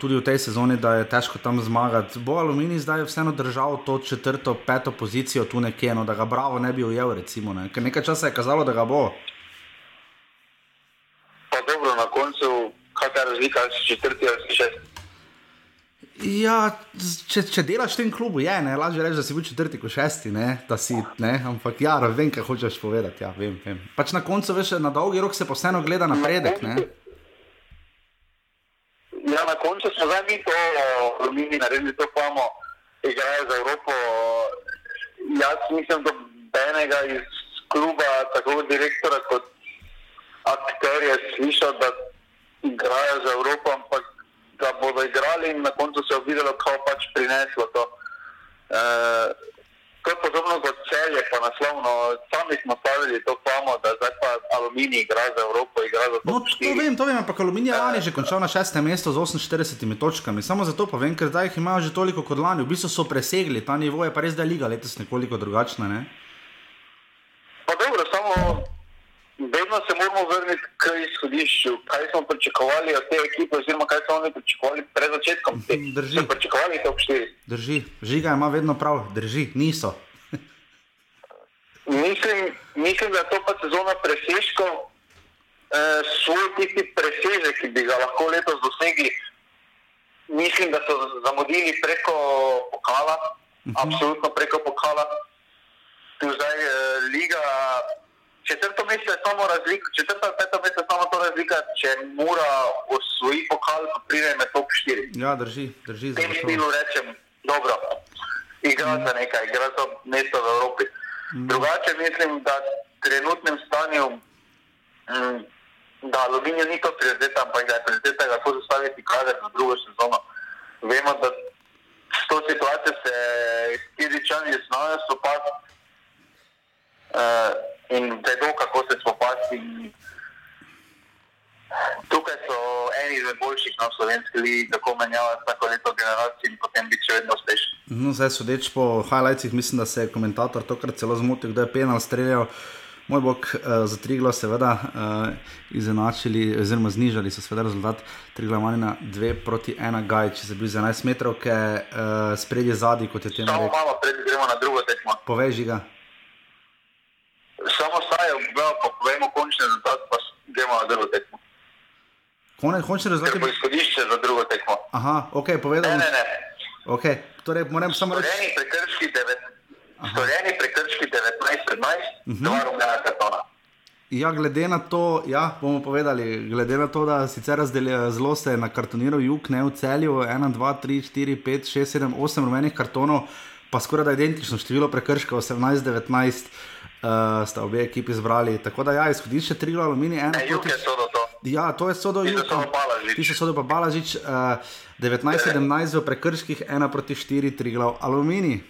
tudi v tej sezoni, da je težko tam zmagati. Bo aluminij zdaj vseeno držal to četrto, peto pozicijo tu nekje, no, da ga bravo ne bi ujel, recimo. Ne? Ker nekaj časa je kazalo, da ga bo. Pa dobro, na koncu, kaj je razlika, če četrti ali šesti. Ja, če, če delaš v tem klubu, je ne, lažje reči, da si bil četrti, kot šesti, ne, si, ne, ampak ja, vem, kaj hočeš povedati. Ja, vem, vem. Pač na koncu veš, na dolgi rok se posebno gleda napredek. Ne. Ja, na koncu smo zdaj mi to, mi naredili to famo, igrajo za Evropo. Jaz mislim, da benega iz kluba, tako direktora kot akterja, slišal, da igrajo za Evropo, ampak da bodo igrali in na koncu se je videlo, kako pač prineslo to. E, to je podobno kot celje, pa naslovno, sami smo stavili to famo, da zdaj pa aluminij igra za Evropo, igra za to. No, to vem, to vem, ampak aluminij je lani že končal na šestem mestu z 48 točkami. Samo zato pa vem, ker zdaj jih imajo že toliko kot lani, v bistvu so presegli ta nivo, je pa res, da je liga letos nekoliko drugačna. Ne? Pa dobro, samo vedno se moramo vrniti k izhodišču, kaj smo pričakovali od te ekipe, oziroma kaj so oni pričakovali pred začetkom. Drži. Pričakovali to štiri. Drži, žiga ima vedno prav, drži, niso. mislim, mislim, da je to pa sezona presežkov, eh, svoj tisti presežek, ki bi ga lahko letos dosegli. Mislim, da so zamudili preko pokala, uh mhm. -huh. absolutno preko pokala. Tu zdaj eh, liga četrto mesto je samo razlika, četrto ali peto mesto je samo to razlika, če mora osvoji pokal, pride med top 4. Ja, drži, drži. V tem stilu rečem, dobro, igra mm. za nekaj, igra za mesto v Evropi. Mm. Drugače mislim, da v trenutnem stanju, mm, da aluminij ni to prioriteta, ampak da je prioriteta, kako zastaviti kader za drugo sezono. Vemo, da s to situacijo se Kiričani znajo spopasti. Uh, in vedo, kako se spopasti. Tukaj so eni izmed boljših na slovenski ligi, tako menjavajo vsako leto generacije in potem biti še vedno uspešni. No, zdaj, sodeč po highlightsih, mislim, da se je komentator tokrat celo zmotil, da je penal streljal. Moj bog, uh, za tri glas, seveda, uh, izenačili, oziroma znižali so seveda rezultat tri glavani na dve proti ena, gaj, če se bi za 11 metrov, ki je uh, spredje zadnji, kot je temu. Samo malo pred, gremo na drugo tekmo. Poveži ga samo saj, da pa povemo končni rezultat, pa gremo na drugo tekmo. Končni rezultat je bilo izhodišče za drugo tekmo. Aha, ok, povedal. Ne, ne, ne. Okay. Torej, moram samo reči. Storjeni prekrški 19, storjeni prekrški 19, 15, uh -huh. dva rumena kartona. Ja, glede na to, ja, bomo povedali, glede na to, da sicer razdelijo zelo se na kartoniru jug, ne v celju, 1, 2, 3, 4, 5, 6, 7, 8 rumenih kartonov, pa skoraj da identično število prekrškov, 18, 19 uh, sta obe ekipi zbrali. Tako da, ja, izhodišče tri glavne alumini, ena proti... proti... Ja, to je sodo Juka. Ti so sodo pa Balažič, uh, 19-17 v prekrških, ena proti štiri, tri glavne alumini.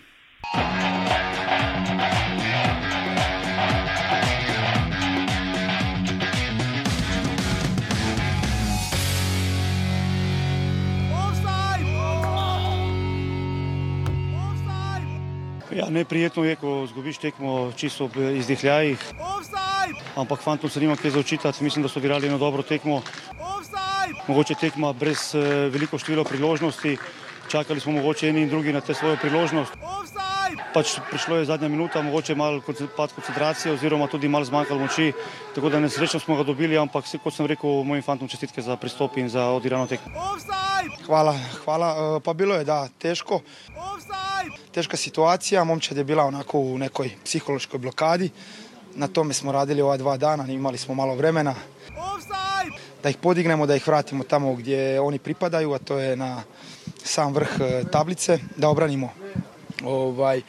Ja, neprijetno je, ko zgubiš tekmo čisto v izdihljajih. Ampak fantom se nima kaj za očitati, mislim, da so odigrali eno dobro tekmo. Mogoče tekma brez eh, veliko število priložnosti, čakali smo mogoče eni in drugi na te svojo priložnost. Pač prišlo je zadnja minuta, mogoče malo pad koncentracije oziroma tudi malo zmanjkalo moči, tako da nesrečno smo ga dobili, ampak kot sem rekel mojim fantom čestitke za pristop in za odigrano tekmo. Hvala, hvala, eh, pa bilo je da teško. Teška situacija, momčad je bila onako u nekoj psihološkoj blokadi. Na tome smo radili ova dva dana, imali smo malo vremena. Da ih podignemo, da ih vratimo tamo gdje oni pripadaju, a to je na sam vrh e, tablice, da obranimo ovaj,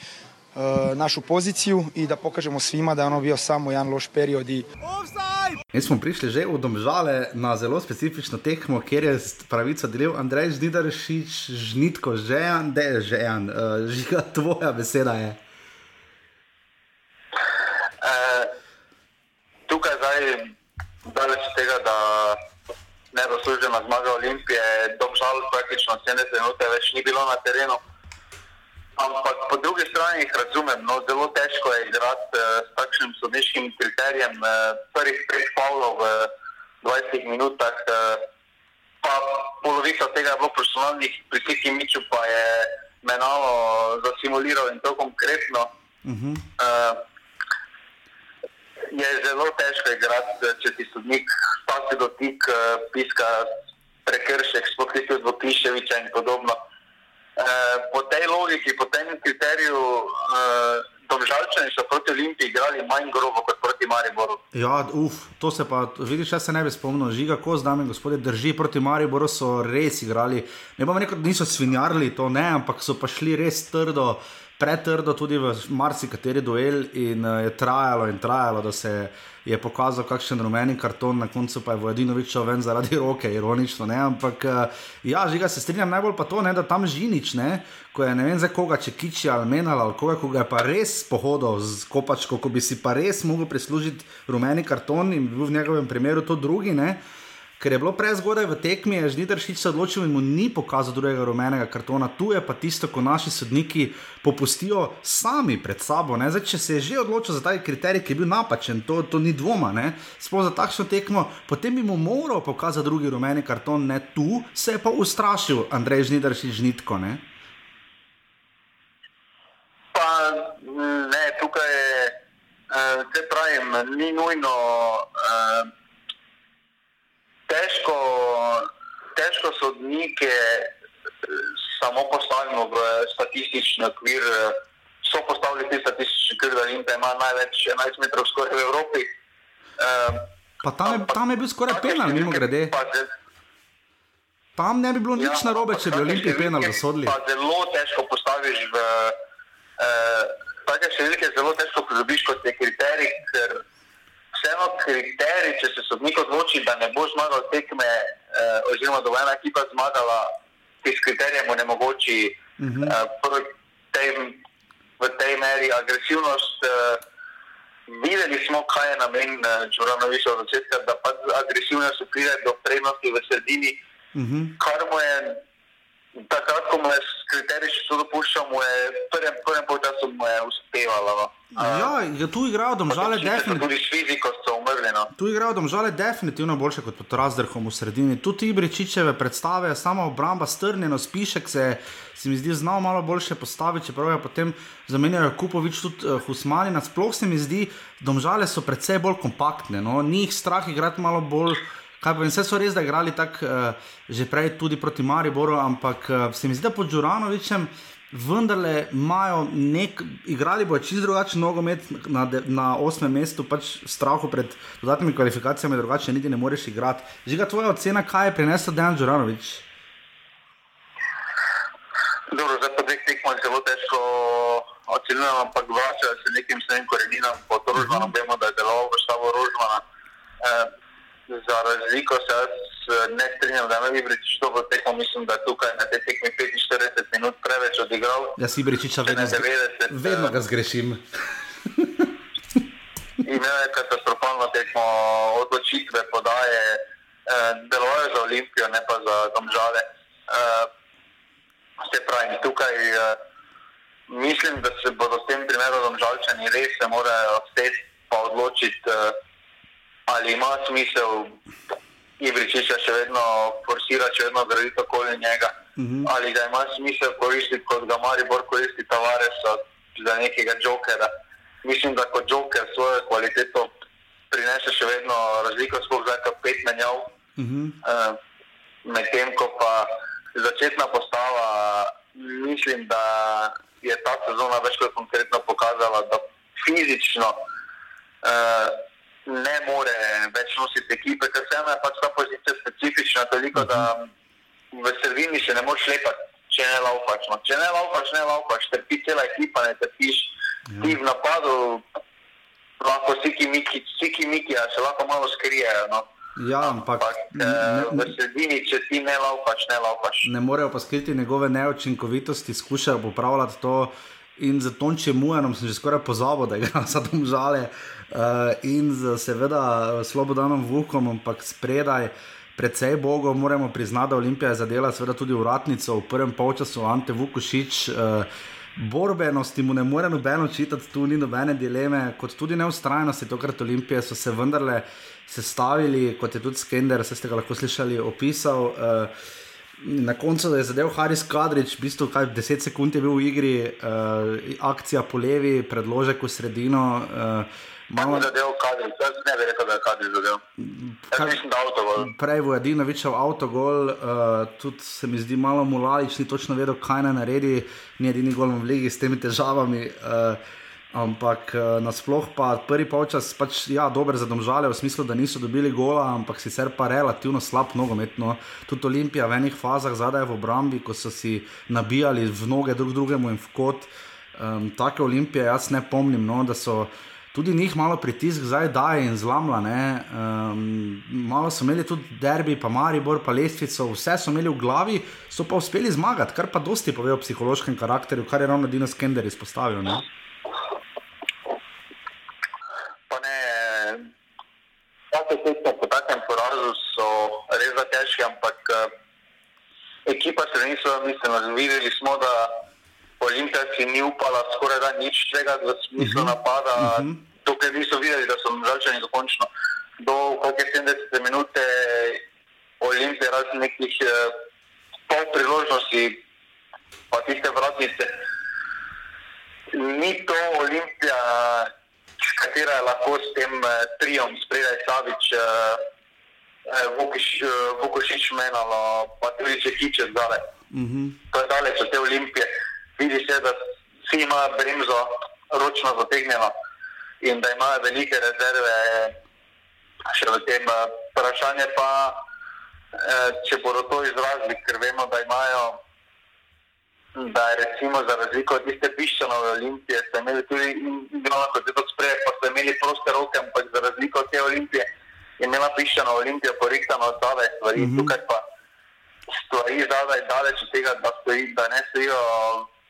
našu poziciju i da pokažemo svima da je ono bio samo jedan loš period i... Offside! Mi smo prišli že v domžale na zelo specifično tekmo, kjer je pravico delil Andrej Žnidaršič, žnitko, žejan, da je žejan, uh, žiga tvoja beseda je. Uh, tukaj zdaj, daleč tega, da ne zaslužena zmaga Olimpije, domžal praktično 70 minut več ni bilo na terenu. Ampak po drugi strani jih razumem, no, zelo težko je igrati uh, s takšnim sodniškim kriterijem. Uh, prvih pet pavlov v 20 minutah, uh, pa polovica tega je bilo personalnih, pri Siki Miču pa je menalo zasimuliral in to konkretno. Uh -huh. uh, je zelo težko igrati, če ti sodnik spasi dotik, uh, piska prekršek, sploh ti od Vokiševiča in podobno. Eh, po tej logiki, po tem kriteriju, uh, domžalčani so proti Olimpiji igrali manj grobo kot proti Mariboru. Ja, uf, to se pa, vidiš, jaz se ne bi spomnil, žiga, ko zdaj, gospodje, drži proti Mariboru, so res igrali. Ne bom rekel, niso svinjarili to, ne, ampak so pa šli res trdo, pretrdo tudi v marsikateri duel in uh, je trajalo in trajalo, da se je je pokazal, kakšen rumeni karton, na koncu pa je Vojvodinovič šel ven zaradi roke, ironično. Ne? Ampak eh, ja, žiga se strinjam najbolj pa to, ne, da tam žinič, ne, ko je ne vem za koga, če kiči ali menal ali koga, ko ga je pa res pohodil z kopačko, ko bi si pa res mogel prislužiti rumeni karton in bil v njegovem primeru to drugi. Ne? Ker je bilo prezgodaj v tekmi, je Žnidaršič se odločil in mu ni pokazal drugega rumenega kartona. Tu je pa tisto, ko naši sodniki popustijo sami pred sabo. Zdaj, če se je že odločil za ta kriterij, ki je bil napačen, to, to ni dvoma, sploh za takšno tekmo, potem bi mu moral pokazati drugi rumeni karton, ne tu, se je pa ustrašil Andrej Žnidaršič žnitko. Ne? Pa ne, tukaj je, uh, pravim, ni nujno. Uh, težko, težko sodnike samo postavimo v statistični okvir. So postavili ti statistični okvir, da Olimpija ima največ 11 metrov skoraj v Evropi. Um, pa tam je, tam je bil skoraj penal, mimo grede. Tam ne bi bilo nič ja, narobe, če bi Olimpij penal zasodili. Zelo težko postaviš v uh, take številke, zelo težko pridobiš kot je kriterij, ker vseeno kriterij, če se sodnik odloči, da ne bo zmagal tekme, eh, oziroma da bo ena ekipa zmagala, ki s kriterijem onemogoči uh -huh. eh, tej, v tej meri agresivnost. Eh, videli smo, kaj je namen Čuranoviča eh, od začetka, da pa agresivnost pride do prednosti v sredini, uh -huh. kar mu je. Takrat, ko mu je kriterij še to dopuščal, mu je prvem, prvem času uspevalo. No. Ja, ja, tu igrajo domžale definitivno. Tudi s fiziko so umrli. No. Tu igrajo domžale definitivno boljše kot pod razdrhom v sredini. Tu ti Bričičeve predstave, sama obramba, strnjeno, spišek se, se mi zdi znal malo boljše postaviti, čeprav je potem zamenjajo Kupovič tudi uh, Husmani. Nasploh se mi zdi, domžale so predvsej bolj kompaktne, no? ni jih strah igrati malo bolj. Vse so res, da igrali tako uh, že prej tudi proti Mariboru, ampak uh, se mi zdi, da pod Đuranovičem vendarle imajo nek, igrali bojo čisto drugačen nogomet na, na osmem mestu, pač strahu pred dodatnimi kvalifikacijami, drugače niti ne moreš igrati. Žiga tvoja ocena, kaj je prinesel Dejan Đuranovič? Dobro, zdaj pa dveh tekmov je zelo težko oceniti, ampak vračajo se nekim svojim koreninam, po to rožmanu, mhm. vemo, da je deloval v štabu rožmana. Eh, za razliko se jaz eh, ne strinjam, da ne bi reči, da bo tekmo, mislim, da tukaj na tej tekmi 45 minut preveč odigral. Ja, si Bričiča vedno, zgre... vedno ga zgrešim. Imel je katastrofalno tekmo, odločitve podaje, eh, delovajo za Olimpijo, ne pa za domžale. Eh, se pravi, tukaj eh, mislim, da se bodo s tem primerom domžalčani res se morajo vsteti pa odločiti. Eh, ali ima smisel Ibričiča še vedno forsirati, še vedno graditi okoli njega, uh mhm. -huh. ali da ima smisel koristiti, kot ga Maribor koristi Tavaresa za nekega jokera. Mislim, da kot joker svojo kvaliteto prinese še vedno razliko, sploh zdaj, ko pet menjav. Uh -huh. uh, Medtem ko pa začetna postava, mislim, da je ta sezona več kot konkretno pokazala, da fizično uh, ne more več nositi ekipe, ker se ena pač ta pozicija specifična, toliko da v sredini se ne moreš lepati, če ne laufaš. No. Če ne laufaš, ne laufaš, trpi cela ekipa, ne trpiš. Ja. Ti v napadu lahko siki miki, siki miki, a se lahko malo skrijejo. No. Ja, ampak, ampak ne, ne, v sredini, če ti ne laupaš, ne laupaš. Ne morejo pa skriti njegove neučinkovitosti, skušajo popravljati to. In za Tonče Mujanom sem že skoraj pozabil, da ga za tam žale. Uh, in z, seveda Slobodanom Vukom, ampak spredaj, predvsej Bogo, moramo priznati, da Olimpija je zadela seveda tudi uratnico v prvem polčasu, Ante Vukošič. Uh, Borbenosti mu ne more nobeno čitati, tu ni nobene dileme, kot tudi neustrajnosti, tokrat Olimpije so se vendarle sestavili, kot je tudi Skender, se ste ga lahko slišali, opisal. Uh, Na koncu je zadev Haris Kadrič, v bistvu kaj 10 sekund je bil v igri, uh, akcija po levi, predložek v sredino. Malo je zadev Kadrič, jaz ne bi rekel, da je Kadrič zadev. Kaj, mislim, da avtogol. Prej je Vojadinovičev avtogol, uh, tudi se mi zdi malo mulalič, ni točno vedel, kaj naj naredi, ni edini gol v ligi s temi težavami. Uh, Ampak uh, nasplošno pa prvi polčas, pač, ja, dober za domžale, v smislu, da niso dobili gola, ampak sicer pa relativno slab nogomet. No. Tudi Olimpija v enih fazah zadaj v obrambi, ko so si nabijali v noge drug drugemu in v kot. Um, take Olimpije jaz ne pomnim, no, da so tudi njih malo pritisk zdaj daje in zlamla. Um, malo so imeli tudi derbi, pa Maribor, pa Lestvico, vse so imeli v glavi, so pa uspeli zmagati, kar pa dosti pove o psihološkem karakterju, kar je ravno Dino Skender izpostavil. Ne? vsake tekme po takem porazu so res težke, ampak uh, ekipa se niso, mislim, videli smo, da Olimpija si ni upala skoraj da nič tega v smislu uh mhm. -huh. napada, uh mhm. -huh. dokler niso videli, da so žalčani dokončno. Do kakšne 70 minute Olimpije razen nekih uh, pol priložnosti, pa tiste vratnice. Ni to Olimpija katera je lahko s tem uh, triom, spredaj Savič, uh, Vukošič uh, menalo, pa tudi če hiče zdaj. Mm -hmm. To je daleč od te olimpije. Vidi se, da vsi imajo bremzo ročno zategnjeno in da imajo velike rezerve še v tem. Vprašanje pa, uh, če bodo to izrazili, ker vemo, da imajo da je recimo za razliko od tiste piščanove olimpije, ste imeli tudi, no, kot je to sprej, pa ste imeli proste roke, ampak za razliko od te olimpije je imela piščana olimpija porihtana od zadaj stvari, mm -hmm. tukaj pa stvari zadaj daleč od tega, da, stoji, da ne stojijo.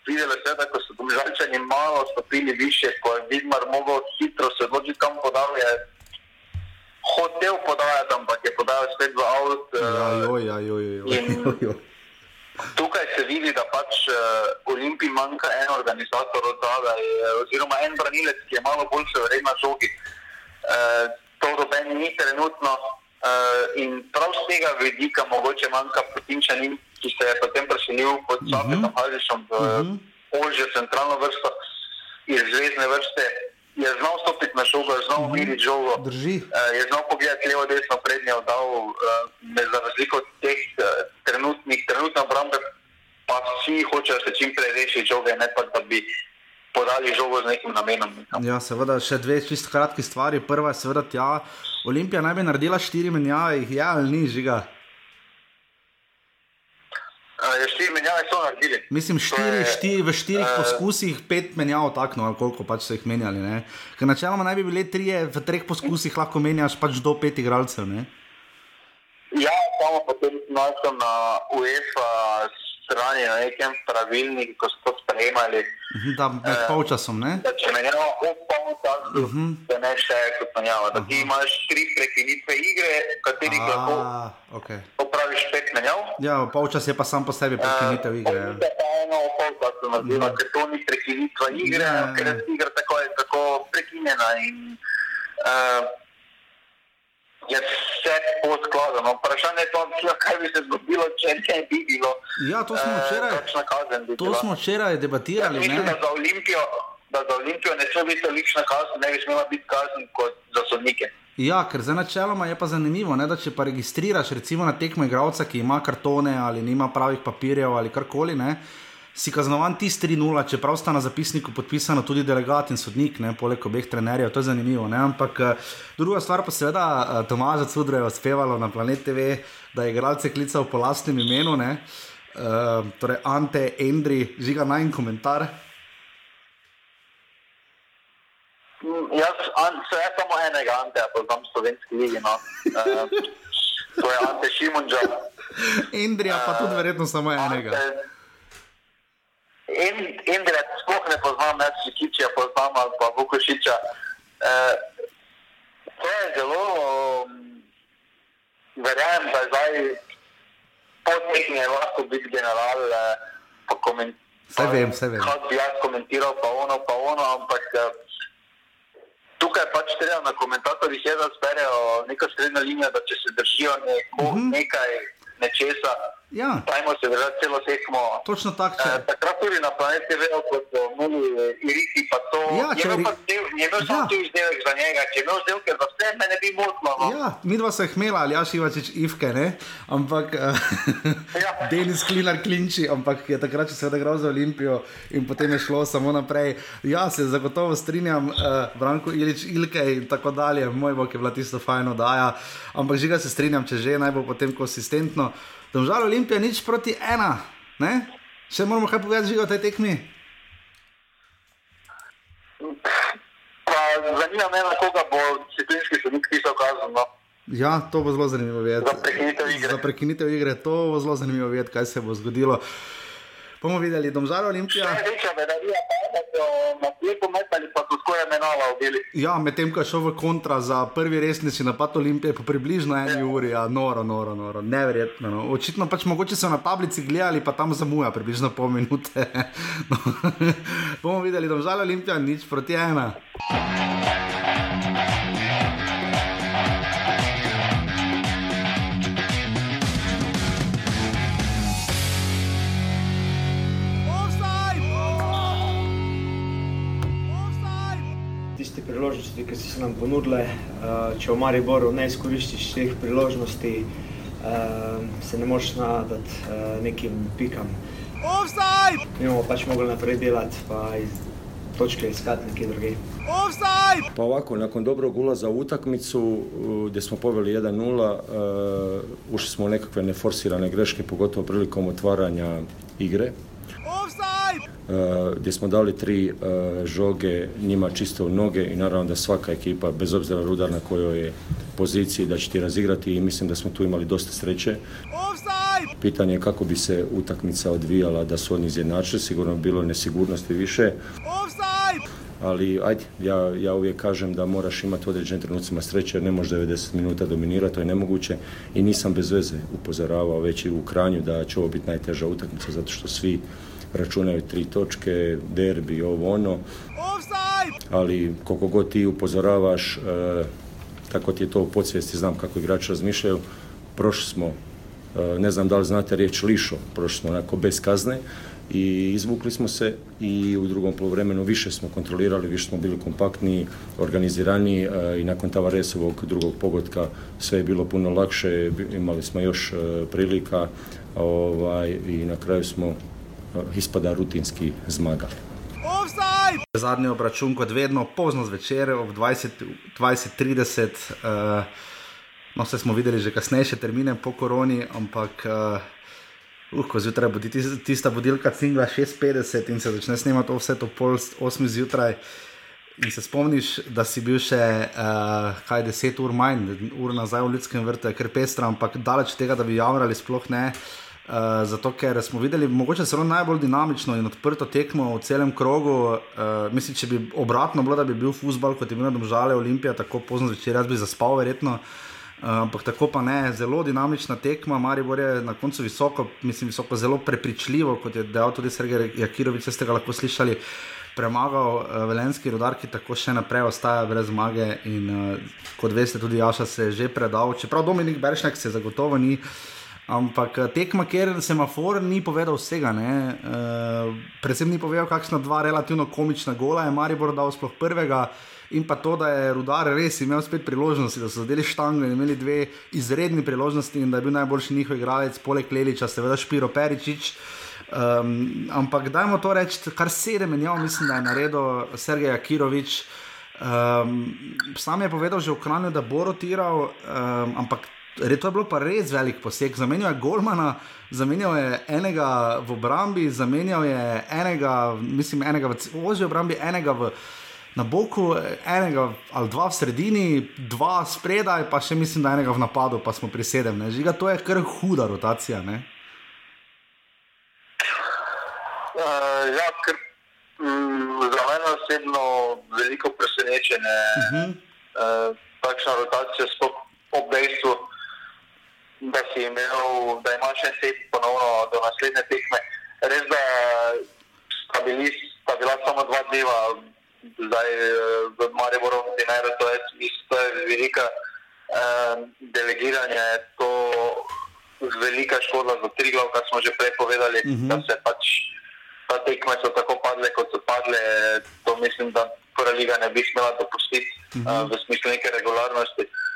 Videli ste, da so domžalčani malo stopili više, ko je Vidmar mogel hitro se odločiti, kam podal je. Hotel podajati, ampak je podal spet v avtu. Ja, ja, ja, ja. Tukaj se vidi, da pač uh, Olimpiji manjka en organizator od zadaj, uh, oziroma en branilec, ki je malo bolj severen na žogi. Uh, to doben ni trenutno uh, in prav z tega vidika mogoče manjka potinčanin, ki se je potem preselil pod Sofijom uh -huh. Hališom v uh -huh. ožjo centralno vrsto iz zvezdne vrste je znal stopiti na žogo, je znal umiriti mhm. žogo. Drži. Uh, je znal pogledati levo, desno, prednje, oddal, uh, za razliko od teh uh, trenutnih, trenutne obrambe, pa vsi hočejo se čim prej rešiti žoge, ne pa da bi podali žogo z nekim namenom. Ja, seveda, še dve čisto kratke stvari. Prva je, seveda, tja. Olimpija naj bi naredila štiri menjave, jih je ali ni žiga. Uh, štiri menjave so naredili. Mislim, štiri, je, štiri, v štirih uh, poskusih pet menjav, tako no, koliko pač so jih menjali. Ne? Ker načeloma naj bi bile tri, v treh poskusih lahko menjaš pač do pet igralcev. Ne? Ja, samo potem smo na UEFA strani na nekem pravilniku, ko so to sprejemali. Mhm, da, med uh, polčasom, ne? Da, če menjamo v polčasu, uh -huh. se ne šteje kot menjava. Da uh -huh. ti imaš tri prekinitve igre, v katerih A, lahko okay. popraviš pet menjav. Ja, polčas je pa sam po sebi prekinitev uh, igre. Ja. Pa eno v polčasu naredila, -huh. ker to ni prekinitva igre, ja, ker je igra tako, je tako prekinjena. In, uh, je vse poskladano. Vprašanje je, to, kaj bi se zgodilo, če ne bi bilo. Ja, to smo eh, včeraj, uh, to smo včeraj debatirali. Ja, mislim, da, za Olimpijo, da za Olimpijo ne sme biti tolikšna kazen, ne bi smela biti kazen kot za sodnike. Ja, ker za načeloma je pa zanimivo, ne, da če pa registriraš recimo na tekmo igralca, ki ima kartone ali nima pravih papirjev ali karkoli. Ne, si kaznovan ti 3-0, čeprav sta na zapisniku podpisana tudi delegat in sodnik, ne, poleg obeh trenerjev, to je zanimivo. Ne, ampak eh, druga stvar pa seveda, eh, Tomaž Cudro je uspevalo na Planet TV, da je igralce klical po lastnem imenu, ne, uh, torej Ante, Endri, žiga naj en komentar. Jaz se jaz samo enega Ante, poznam slovenski ligi. No. Uh, to je Ante Šimunča. Indrija pa tudi verjetno samo enega. Indrija sploh ne poznam, jaz Šikiča poznam ali pa Vukošiča. Uh, to je zelo, um, verjamem, da je zdaj podnebni lahko biti general, uh, pa komentirati. Vse vem, vse vem. Kot bi jaz komentiral, pa ono, pa ono, ampak uh, tukaj pač treba na komentatorjih, da zberejo neko srednjo linijo, da če se držijo neko, mhm. -huh. nekaj nečesa. Ja. Dajmo se držati celo tekmo. Točno tako. Če... E, takrat tudi na planeti vejo, kot so imeli irisi, pa to. Ja, če je imel ja. samo tu izdelek za njega, če je imel izdelke za vse, me ne bi motilo. No. Ja, mi dva se hmela, ali jaš Ivačič Ivke, ne? Ampak ja. Denis Klinar klinči, ampak je takrat se odigral za Olimpijo in potem je šlo samo naprej. Ja, se zagotovo strinjam, uh, Branko Ilič, Ilke in tako dalje, moj bog je bila tisto fajno daja, ampak žiga se strinjam, če že naj bo potem konsistentno. Domžal Olimpija nič proti ena. Ne? Še moramo kaj povedati o tej tekmi. Zanima me, koga bo disciplinski sodnik pisal kazen. No? Ja, to bo zelo zanimivo vedeti. Za prekinitev igre. Za prekinitev igre, to bo zelo zanimivo vedeti, kaj se bo zgodilo. Bomo videli, domžal Olimpija. Ne, ne, ne, ne, ne, ne na lepo metali, pa so skoraj menala obili. Ja, medtem ko je šel v kontra za prvi resnici napad Olimpije, po približno eni ja. uri, ja, noro, noro, noro, neverjetno. No. Očitno pač mogoče so na tablici gledali, pa tam zamuja približno pol minute. no. Bomo videli, da žal Olimpija nič proti ena. Priložnosti, ki so se nam ponudile. Uh, če v Mariboru ne izkoristiš teh priložnosti, uh, se ne moreš nadati uh, nekim pikam. Offside! Mi bomo pač mogli naprej delati, pa iz točke iskati nekje druge. Offside! Pa ovako, nakon dobrog ulaza u utakmicu, gdje smo poveli 1-0, uh, ušli smo u nekakve neforsirane greške, pogotovo prilikom otvaranja igre. Uh, gdje smo dali tri uh, žoge njima čisto u noge i naravno da svaka ekipa, bez obzira rudar na kojoj je poziciji, da će ti razigrati i mislim da smo tu imali dosta sreće. Pitanje je kako bi se utakmica odvijala da su oni izjednačili, sigurno bilo nesigurnosti više. Ali ajde, ja, ja uvijek kažem da moraš imati određenim trenucima sreće jer ne možeš 90 minuta dominirati, to je nemoguće i nisam bez veze upozoravao već i u Kranju da će ovo biti najteža utakmica zato što svi računaju tri točke, derbi, ovo ono. Ali koliko god ti upozoravaš, e, tako ti je to u podsvijesti, znam kako igrači razmišljaju, prošli smo, e, ne znam da li znate riječ lišo, prošli smo onako bez kazne i izvukli smo se i u drugom polovremenu više smo kontrolirali, više smo bili kompaktniji, organiziraniji e, i nakon Tavaresovog drugog pogotka sve je bilo puno lakše, imali smo još prilika ovaj, i na kraju smo izpada rutinski zmagali. Zadnji obračun, kot vedno, pozno zvečer, ob 20:30. Uh, no, vse smo videli že kasnejše termine po koroni, ampak uh, ko zjutraj bo tista budilka Cingla 6:50 in se začne snemati vse to pol 8 zjutraj. In se spomniš, da si bil še uh, kaj 10 ur manj, ur nazaj v ljudskem vrtu, ker pestra, ampak daleč tega, da bi javljali, sploh ne. Uh, Uh, zato, ker smo videli, mogoče zelo najbolj dinamično in odprto tekmo v celem krogu. Uh, mislim, če bi obratno bilo, da bi bil futbol, kot je bil na Domžale Olimpija, tako pozno zvečer, jaz bi zaspal, verjetno. Uh, ampak tako pa ne, zelo dinamična tekma, Maribor je na koncu visoko, mislim, visoko, zelo prepričljivo, kot je dejal tudi Sergej Jakirovič, ste ga lahko slišali, premagal uh, velenski rodar, ki tako še naprej ostaja brez zmage. In uh, kot veste, tudi Jaša se je že predal, čeprav Dominik Beršnek se zagotovo ni. Uh, Ampak eh, tekma, kjer semafor ni povedal vsega, uh, predvsem ni povedal, kakšna dva relativno komična gola je Maribor dal sploh prvega. In pa to, da je rudar res imel spet priložnosti, da so zadeli štango in imeli dve izredni priložnosti, in da je bil najboljši njihov igralec, poleg Leliča, seveda Špiro Peričič. Um, ampak dajmo to reči, kar sedem menjav, mislim, da je naredil Sergej Akirovič. Um, sam je povedal že v Kranju, da bo rotiral, um, ampak Re, to je bilo pa res velik poseg. Zamenjal je Golmana, zamenjal je enega v obrambi, zamenjal je enega, mislim, enega v ožji obrambi, enega v na boku, enega ali dva v sredini, dva spredaj, pa še mislim, da enega v napadu, pa smo pri sedem. Ne? Žiga, to je kar huda rotacija. Uh, ja, ker, mm, za mene osebno veliko presenečenje. Uh -huh. uh, takšna rotacija, sploh ob dejstvu, da si imel, da imaš še sedem ponovno do naslednje tekme. Res da sta, bili, sta bila samo dva dneva zdaj eh, v Mariboru, Dinero, to je isto velika eh, delegiranje, to je velika škoda za tri glav, kar smo že prej povedali, uh mhm. -huh. da se pač ta tekme so tako padle, kot so padle, to mislim, da prva liga ne bi smela dopustiti uh -huh. uh, v smislu neke regularnosti. Uh,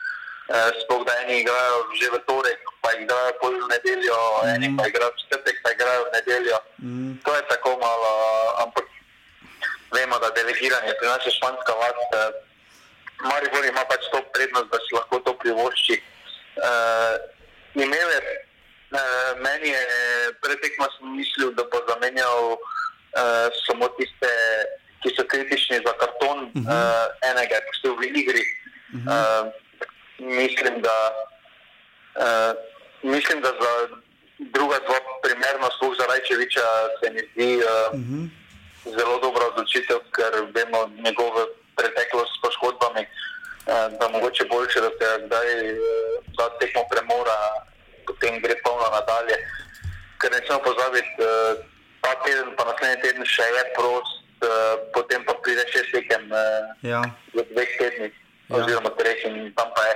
Sploh da eni igrajo že v torek, pa igrajo pol nedeljo, uh -huh. eni mhm. pa igrajo v četrtek, pa igrajo v nedeljo. Mhm. -huh. To je tako malo, ampak vemo, da delegiranje pri nas je španska vlast. Eh, Maribor ima pač to prednost, da si lahko to privošči. Uh, imel je, uh, meni je pretekmo mislil, da bo zamenjal uh, samo tiste, ki so kritični za karton, uh -huh. uh, enega je pustil v igri. Uh -huh. uh, mislim, da, uh, mislim, da za druga dva primerna sluh za Rajčeviča se mi zdi. Uh, uh -huh zelo dobra odločitev, ker vemo njegove preteklosti s poškodbami, eh, da mogoče boljše, da se zdaj da eh, tekmo premora, potem gre polno nadalje. Ker ne smemo pozabiti, eh, ta teden, pa naslednji teden še je prost, potem pa pride še tekem ja. v dveh tednih, ja. oziroma treh in tam pa, je,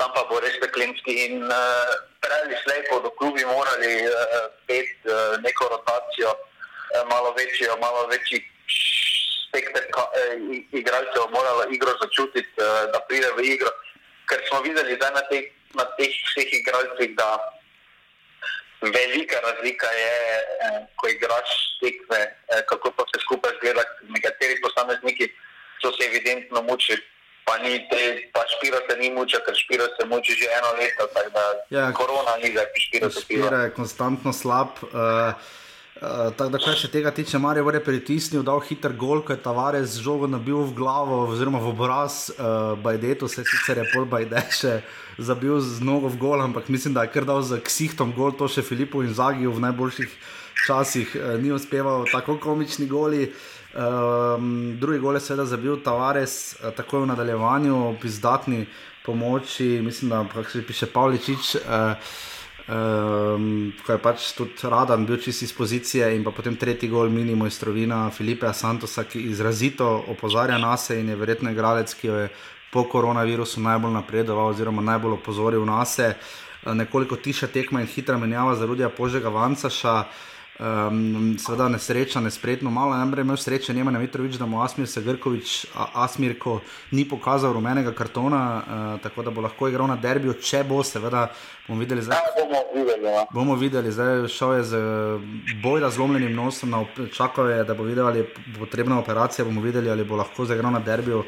tam pa bo res peklinski. In prej ali slej bodo klubi morali pet neko rotacijo. Eh, malo večjo, malo večji spekter eh, igralcev, morala igro začutiti, eh, da pride v igro. Ker smo videli, da na teh, na teh vseh igralcih, da velika razlika je, ko igraš tekme, kako pa se skupaj zgleda. Nekateri posamezniki so se evidentno mučili. Pa ni te, pa špira se ni muča, ker špira se muči že eno leto, tako da ja, korona ni za špira. Špira je konstantno slab. Uh, Uh, tako da, kar se tega tiče, Marijo je pritisnil, dal hiter gol, ko je Tavares žogo nabil v glavo, oziroma v obraz, uh, Bajdetu se sicer je pol Bajdeše zabil z nogo v gol, ampak mislim, da je kar dal z ksihtom gol, to še Filipu in Zagiju v najboljših časih uh, ni uspeval, tako komični goli. Um, drugi gol je seveda zabil Tavares, uh, tako v nadaljevanju, ob izdatni pomoči, mislim, da pa še piše Pavličič. Uh, Um, ko je pač tudi radan bil čist iz pozicije in potem tretji gol minimo iz Trovina Filipa Santosa, ki izrazito opozarja na sebe in je verjetno igralec, ki je po koronavirusu najbolj napredoval oziroma najbolj opozoril na sebe. Nekoliko tiša tekma in hitra menjava za Rudija Požega Vancaša. Um, seveda nesreča, nespretno, malo je imel sreče, Nemanja Mitrovič, da mu Asmir Segrkovič, Asmirko ni pokazal rumenega kartona, uh, tako da bo lahko igral na derbiju, če bo, seveda bomo videli. Zdaj, ja, bomo videli, ja. bomo videli, zdaj šel je z boj razlomljenim nosom, čakal je, da bo videl, ali je potrebna operacija, bomo videli, ali bo lahko zaigral na derbiju.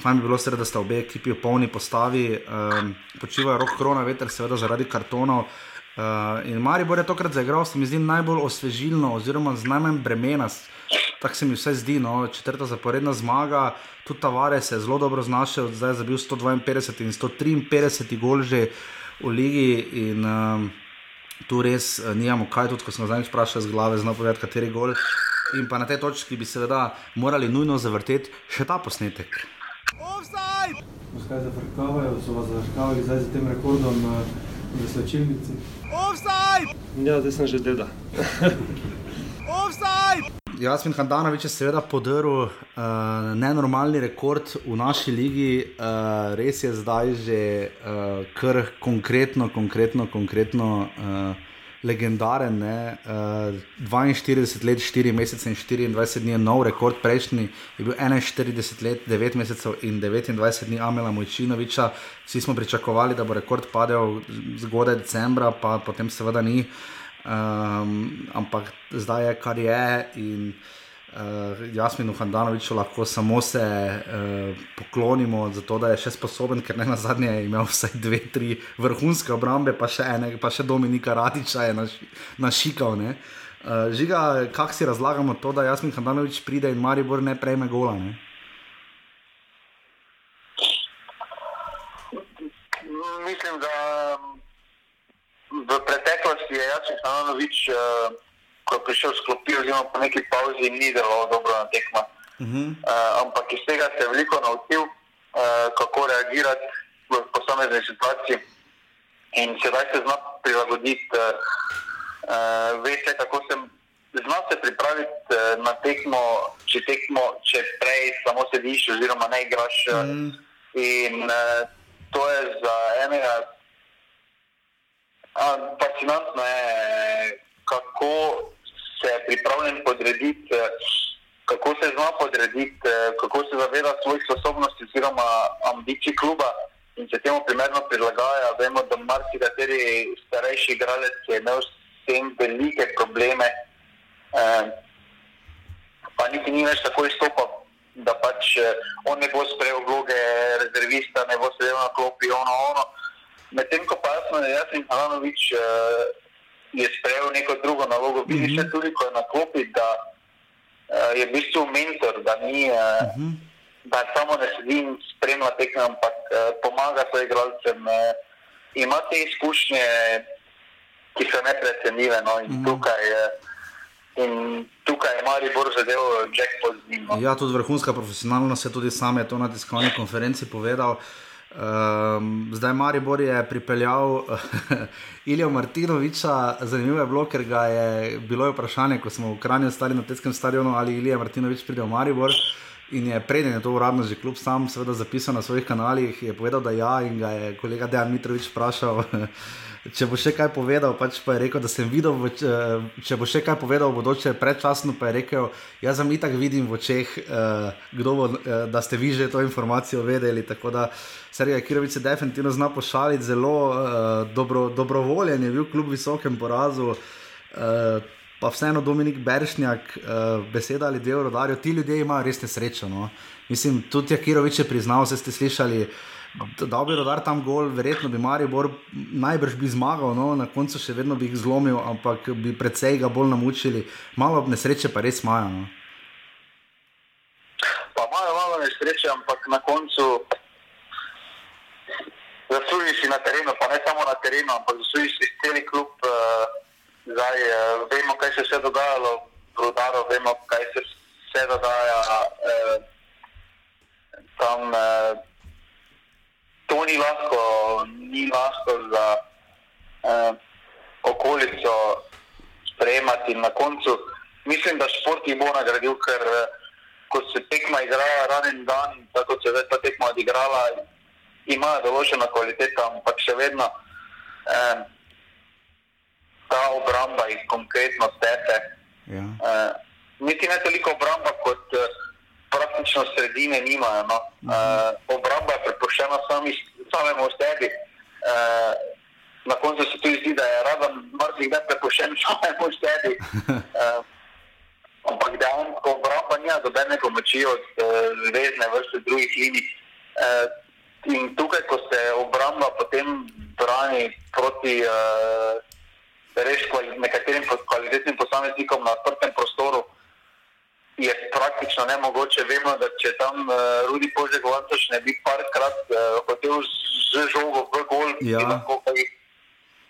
Fajn bi bilo, sred, da sta obe ekipi v polni postavi, um, počivajo rok korona, veter, seveda zaradi kartonov. Uh, in Maribor je tokrat zaigral, se mi zdi najbolj osvežilno, oziroma z najmanj bremena. Tako se mi vse zdi, no, četrta zaporedna zmaga, tudi Tavares se je zelo dobro znašel, zdaj je zabil 152 in 153 gol že v ligi. In, um, tu res uh, nijamo kaj, tudi ko smo zdaj vprašali z glave, znamo povedati, kateri gol. In pa na tej točki bi seveda morali nujno zavrteti še ta posnetek. Offside! Kaj zafrkavajo, so vas zafrkavali zdaj z tem rekordom v slčilnici? Offside! Ja, zdaj sem že deda. Offside! Jasmin Handanovič je seveda podaril uh, nenormalni rekord v naši ligi, uh, res je zdaj že uh, kar konkretno, konkretno, konkretno. Uh, legendaren. Ne? Uh, eh, 42 let, 4 mesece in 24 dni je nov rekord, prejšnji je bil 41 let, 9 mesecev in 29 dni Amela Mojčinoviča. Vsi smo pričakovali, da bo rekord padel zgodaj decembra, pa potem seveda ni. Um, ampak zdaj je kar je. In, uh, Eh, uh, Jasminu Handanoviču lahko samo se uh, poklonimo za to, da je še sposoben, ker ne na zadnje je imel vsaj dve, tri vrhunske obrambe, pa še, ene, pa še Dominika Radiča je naš, našikal. Ne? Uh, žiga, kako si razlagamo to, da Jasmin Handanovič pride in Maribor ne prejme gola? Ne? Mislim, da v preteklosti je Jasmin Handanovič. Uh ko je prišel sklopiti, oziroma po neki pauzi, ni zelo dobro na tekmah. Uh -huh. uh, ampak iz tega se je veliko naučil, uh, kako reagirati v posamezni situaciji. In sedaj se zna prilagoditi, uh, uh, veste, kako se zna se pripraviti uh, na tekmo, če, tekmo, če prej samo sediš, oziroma ne igraš. Uh, mm. In uh, to je za enega uh, fascinantno, je, kako se je pripravljen podrediti. Uh, kako se zna podrediti, eh, kako se zaveda svojih sposobnosti oziroma ambicij kluba in se temu primerno prilagaja. Vemo, da marsikateri starejši igralec je imel s tem velike probleme, eh, pa niti ni več tako izstopal, da pač eh, on ne bo sprejel vloge rezervista, ne bo sedel na klopi, ono, ono. Medtem ko pa jaz in Hranovič je sprejel neko drugo nalogo, vidiš mm -hmm. tudi, ko je na klopi, da uh, je v bistvu mentor, da ni, uh, uh -huh. da samo ne sedi in spremlja tekme, ampak uh, pomaga svojim igralcem. Uh, ima te izkušnje, ki so neprecenljive. No, in, uh -huh. tukaj, uh, in tukaj je Maribor zadev, Jackpot z njim. No. Ja, tudi vrhunska profesionalnost je tudi sam je to na tiskovni konferenci povedal. Um, zdaj Maribor je pripeljal Ilijo Martinoviča, zanimivo je bilo, ker ga je bilo vprašanje, ko smo v Kranju stali na Teskem stadionu, ali Ilija Martinovič pride v Maribor. In je preden je to uradno že kljub sam, seveda zapisal na svojih kanalih, je povedal, da ja, in ga je kolega Dejan Mitrovič vprašal. če bo še kaj povedal, pač pa je rekel, da sem videl, če bo še kaj povedal, bodoče predčasno pa je rekel, jaz sem itak vidim v očeh, uh, bo, uh, da ste vi že to informacijo vedeli. Tako da Sergej Kirovic se definitivno zna pošaliti, zelo uh, dobro, dobrovoljen je bil kljub visokem porazu. Uh, Pa vseeno Dominik Beršnjak, uh, beseda ali dve rodarju, ti ljudje imajo res nesrečo. No? Mislim, tudi Jakirovič je priznal, ste slišali, uh, da bi rodar tam gol, verjetno bi Maribor najbrž bi zmagal, no, na koncu še vedno bi jih zlomil, ampak bi predvsej ga bolj namučili. Malo nesreče pa res imajo. No. Pa imajo malo nesreče, ampak na koncu zaslužiš na terenu, pa ne samo na terenu, ampak zaslužiš si cel klub. Uh, zdaj, uh, vemo, kaj se je vse dogajalo v rodaru, vemo, kaj se vse dogaja uh, tam. Uh, to ni lahko, ni lahko za eh, okolico sprejemati. Na koncu mislim, da šport jih bo nagradil, ker eh, ko se tekma igra raven dan, tako se je ta tekma odigrala, ima določena kvaliteta, ampak še vedno eh, ta obramba jih konkretno stepe. Ja. Eh, niti ne toliko obramba kot. Eh, praktično sredine nimajo. No. Uh, obramba je prepuščena samemu sebi. Uh, na koncu se tudi zdi, da je rada mrzli, prepuščen samemu sebi. Uh, ampak dejansko obramba nima dobene pomoči od uh, zvezdne vrste drugih linij. Uh, in tukaj, ko se obramba potem brani proti uh, res kvali nekaterim kvalitetnim posameznikom na odprtem prostoru, uh, je praktično ne mogoče. Vemo, da če tam uh, Rudi Požek Vantoš ne bi parkrat uh, hotel z žogo v gol, ja. lahko kaj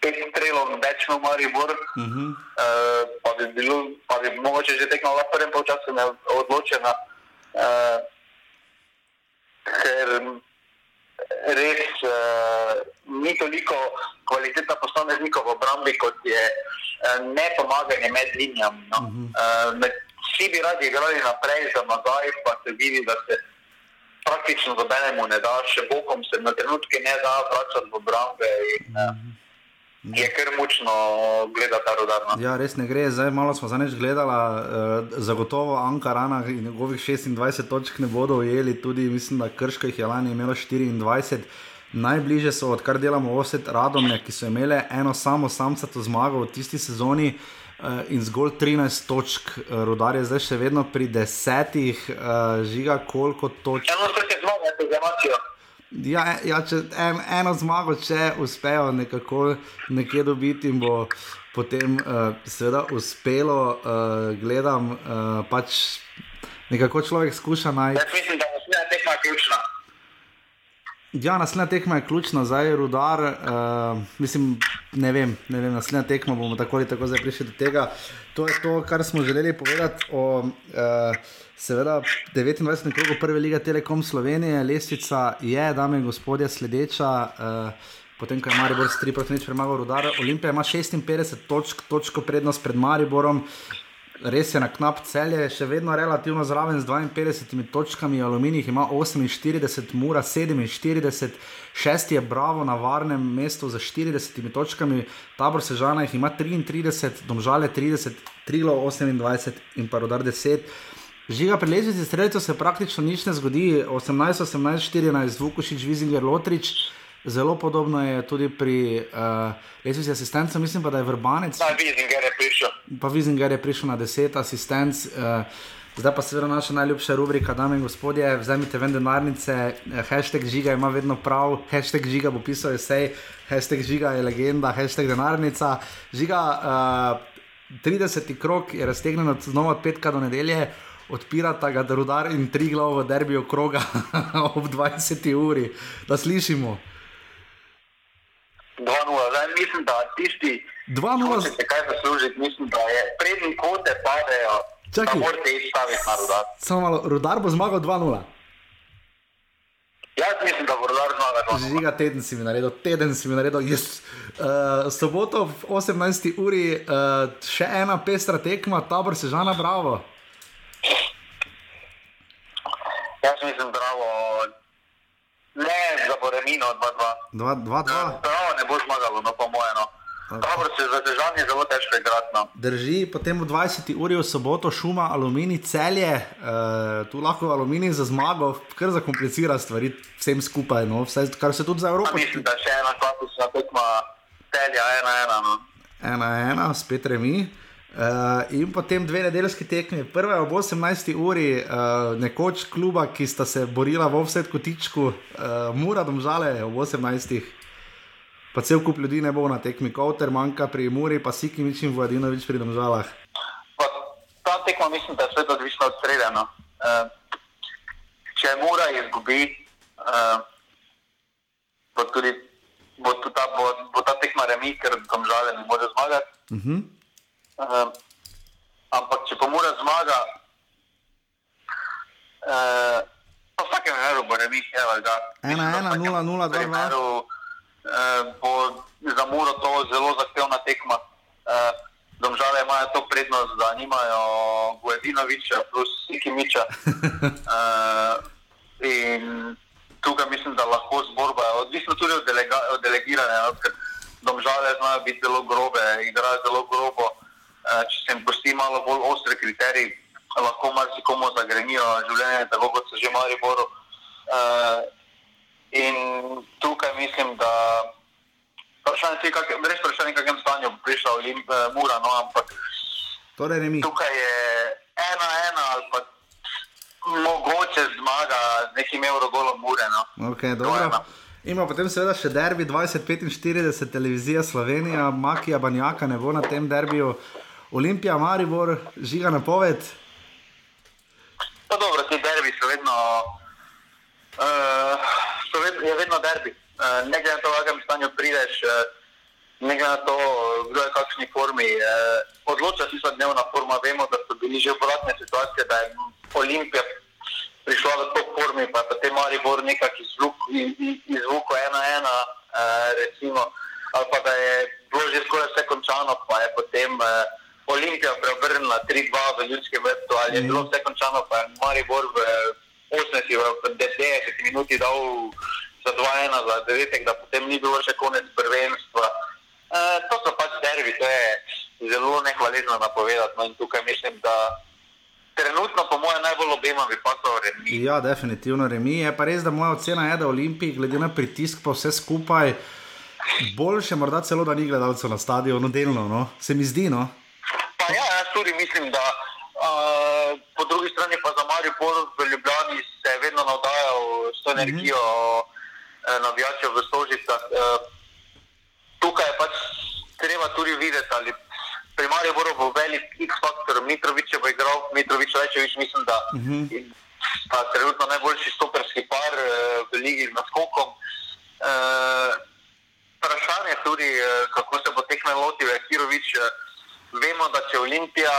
pet strelov več v Maribor, uh -huh. uh, pa bi bilo, pa bi mogoče že tekmo v prvem polčasu odločena. Uh, ker res uh, ni toliko kvaliteta posameznikov v obrambi, kot je uh, ne pomaganje med linijami. No? Uh -huh. uh, vsi bi radi igrali naprej, za nazaj, pa se vidi, da se praktično zabenemo ne da, še bokom se na trenutke ne da vračati v obrambe. In, mm. Je kar mučno gledati ta rodarno. Ja, res ne gre. Zdaj malo smo zaneč gledali, eh, zagotovo Ankarana in njegovih 26 točk ne bodo ujeli, tudi mislim, da Krško jih je lani imelo 24. Najbližje so, odkar delamo oset Radomne, ki so imeli eno samo samcato zmago v tisti sezoni. Eh, uh, in zgolj 13 točk, uh, rodar je zdaj še vedno pri desetih, uh, žiga koliko točk. Eno se je zmagal, to zamačijo. Ja, ja, če en, eno zmago, če uspejo nekako nekje dobiti, bo potem uh, seveda uspelo, uh, gledam, uh, pač nekako človek skuša najti. Jaz mislim, da bo smer tekma ključna. Ja, naslednja tekma je ključna za rudar. Uh, mislim, ne vem, ne vem, naslednja tekma bomo tako ali tako zdaj prišli do tega. To je to, kar smo želeli povedati o uh, seveda 29. krogu prve lige Telekom Slovenije. Lestvica je, dame in gospodje, sledeča. Uh, Potem, ko je Maribor s 3 proti 0 premagal Rudar, Olimpija ima 56 točk, točko prednost pred Mariborom, res je na knap celje, še vedno relativno zraven z 52 točkami, Aluminij ima 48, Mura 47, šesti je Bravo na varnem mestu z 40 točkami, Tabor Sežana jih ima 33, Domžale 30, Trilo 28 in pa Rodar 10. Žiga pri lezbici streljcev se praktično nič ne zgodi, 18, 18, 14, Vukošič, Vizinger, Lotrič. Zelo podobno je tudi pri uh, lesici asistencu, mislim pa, da je vrbanec. Pa Vizinger je prišel. Pa Vizinger je prišel na deset asistenc. Uh, zdaj pa seveda naša najljubša rubrika, dame in gospodje, vzemite ven denarnice, uh, hashtag žiga ima vedno prav, hashtag žiga bo pisal vse, hashtag žiga je legenda, hashtag denarnica. Žiga, uh, 30. krok je raztegnjen od znova od petka do nedelje. Odpirata ga rudar in tri glavo v derbijo kroga ob 20. uri, da slišimo. 2-0, zdaj mislim, da tisti, ki se kaj zaslužiti, mislim, da je prednji kote padejo. Čakaj, morate iti staviti na rudar. Samo malo, rudar bo zmagal 2-0. Jaz mislim, da bo rudar zmagal 2-0. Žiga teden si mi naredil, teden si mi naredil. Yes. Uh, soboto v 18. uri uh, še ena pestra tekma, tabor se žana bravo. Jaz mislim, bravo. Ne, za Boremino 2-2. 2-2. Prav, ne bo zmagalo, no po mojem. No. Dobro, se za težave je zelo težko igrati. No. Drži, potem v 20. uri v soboto šuma aluminij celje, uh, tu lahko aluminij za zmago, kar zakomplicira stvari vsem skupaj, no. Vse, kar se tudi za Evropo. Mislim, da še ena klasična tekma celja, ena ena. No. Ena ena, spet remi. Uh, in potem dve nedeljski tekmi. Prva je ob 18. uri, uh, nekoč kluba, ki sta se borila v vsej kotičku, uh, Mura, domžale ob 18. Pa cel kup ljudi ne bo na tekmi, Kowter manjka pri Muri, pa si ki ničim vojadino več pri domžalah. Pa, ta tekma mislim, da je svet odvisna od sreda. No. Uh, če Mura izgubi, uh, bo, tudi, bo, ta, bo, bo ta tekma remi, ker domžale ne more zmagati. Uh -huh. Uh, ampak, če pa mora zmaga, uh, pa vsakem primeru bo remi, evo ga. 1-1, 0-0, 2-2. Bo za Muro to zelo zahtevna tekma. Uh, domžale imajo to prednost, da nimajo Guedinoviča plus Sikimiča. uh, in tukaj mislim, da lahko zborba, odvisno tudi od, delega, od delegiranja, ker domžale znajo biti zelo grobe, igrajo zelo grobo. Uh, če se jim pusti malo bolj ostre kriterije, lahko marsikomu zagrenijo življenje, tako kot so že mali boru. Uh, in tukaj mislim, da vprašanje je, kak, res vprašanje, v kakšnem stanju bo prišla Olimp, uh, Mura, no, ampak torej tukaj je ena, ena ali pa mogoče zmaga z nekim evrogolom Mure. No. Okay, Ima potem seveda še derbi 2045, televizija Slovenija, Makija Banjaka ne bo na tem derbiju. Olimpija, Maribor, žiga na poved. Pa dobro, ti derbi so vedno, uh, so vedno, je vedno derbi. Uh, ne glede na to, v kakšnem stanju prideš, uh, ne glede na to, kdo je v kakšni formi. Uh, odloča se za dnevna forma. Vemo, da so bili že obratne situacije, da je Olimpija prišla v to formi, pa potem Maribor nekako izvukal ena ena, uh, recimo, ali pa da je bilo že skoraj vse končano, pa je potem uh, Olimpija preobrnila 3-2 v ljudskem vrtu, ali je bilo vse končano, pa je Maribor v 80, v 90 minuti dal za 2-1, za 9, da potem ni bilo še konec prvenstva. Uh, to so pač dervi, to je zelo nehvaležno napovedati. No, in tukaj mislim, da trenutno, po mojem, najbolj obema bi pasal remi. Ja, definitivno remi. Je pa res, da moja ocena je, da Olimpiji, glede na pritisk, pa vse skupaj, boljše morda celo, da ni gledalcev na stadionu, delno, no? se mi zdi. No? Pa ja, jaz tudi mislim, da uh, po drugi strani pa za Mariupol v Ljubljani se je vedno navdajal s to energijo mm -hmm. navijačev v Stožicah. Uh, tukaj je pač treba tudi videti, ali pri Mariuporu bo velik X-faktor, Mitrovič bo igral, Mitrovič Rečevič, mislim, da uh -huh. je trenutno najboljši stoperski par uh, v ligi z naskokom. Uh, Uh, vprašanje tudi, kako se bo tekme lotil Kirovič. Vemo, da če Olimpija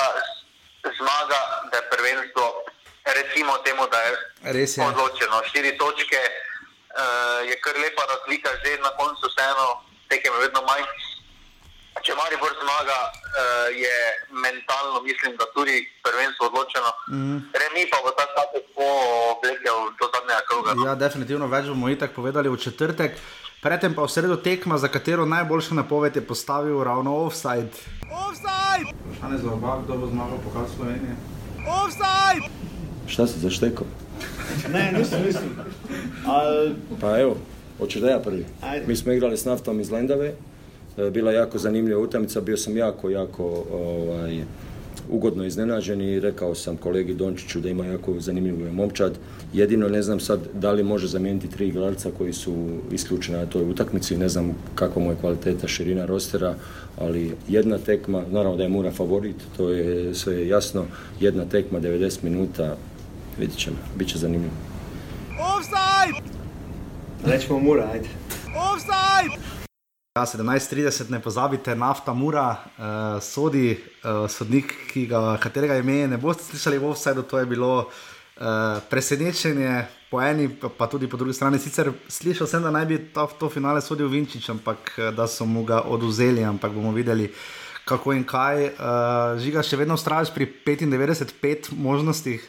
zmaga, da je prvenstvo, recimo temu, da je, je. odločeno. Štiri točke uh, je kar lepa razlika, že na koncu vseeno tekem vedno manj. Če Maribor zmaga, uh, je mentalno, mislim, da tudi prvenstvo odločeno. Mm. Remi pa bo ta status po oblekel do zadnjega kroga. Ja, definitivno več bomo itak povedali v četrtek. Predtem pa v sredo tekma, za katero najboljša napoved je postavil ravno offside. Offside! Šane za oba, kdo bo zmagal pokal Slovenije? Offside! Šta si zaštekal? ne, nisem mislil. Al... Pa evo, hoćeš da ja prvi. Ajde. Mi smo igrali s naftom iz Lendave, e, bila jako zanimljiva utakmica, bio sam jako, jako ovaj, ugodno iznenađen i rekao sam kolegi Dončiću da ima jako zanimljiv momčad. Jedino ne znam sad da li može zamijeniti tri igralca koji su isključeni na toj utakmici, ne znam kakva mu je kvaliteta širina rostera, ali jedna tekma, naravno da je Mura favorit, to je sve jasno, jedna tekma 90 minuta, vidit ćemo, bit će zanimljivo. Offside! Rečemo Mura, ajde. Offside! Ja, 17:30, ne pozabite, nafta mura, uh, sodi uh, sodnik, ga, katerega ime ne boste slišali v offsajdu, to je bilo uh, presenečenje po eni, pa, tudi po drugi strani. Sicer slišal sem, da naj bi to, to finale sodil Vinčič, ampak da so mu ga oduzeli, ampak bomo videli, kako in kaj. Uh, žiga še vedno ustrajaš pri 95 možnostih.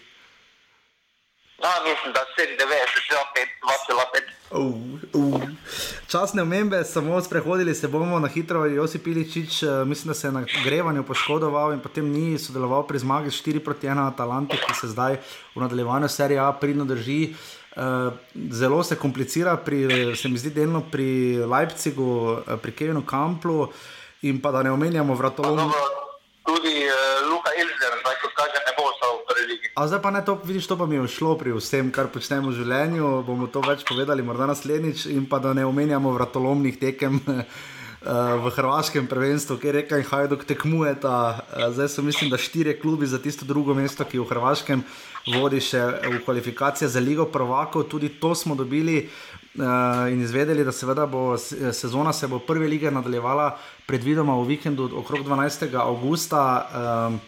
No, mislim, da se 90, 2,5. Uh, uh. Časne omembe, samo sprehodili se bomo na hitro. Josip Piličič, uh, mislim, da se je na grevanju poškodoval in potem ni sodeloval pri zmagi 4 proti 1 Atalante, ki se zdaj v nadaljevanju serije A pridno drži. Uh, zelo se komplicira, pri, se mi zdi, delno pri Leipzigu, uh, pri Kevinu Kamplu in pa da ne omenjamo vratolom. Tudi uh, Luka Elzer, zdaj ko kaže, ne bo ostal v prvi ligi. A zdaj pa ne to, vidiš, to pa mi je šlo pri vsem, kar počnemo v življenju. Bomo to več povedali, morda naslednjič, in pa da ne omenjamo vratolomnih tekem. V hrvaškem prvenstvu, kjer reka in Hajduk tekmujeta, zdaj so mislim, da štiri klubi za tisto drugo mesto, ki v Hrvaškem vodi še v kvalifikacije za Ligo Prvakov. Tudi to smo dobili in izvedeli, da seveda bo sezona se bo prve lige nadaljevala predvidoma v vikendu okrog 12. augusta. Uh,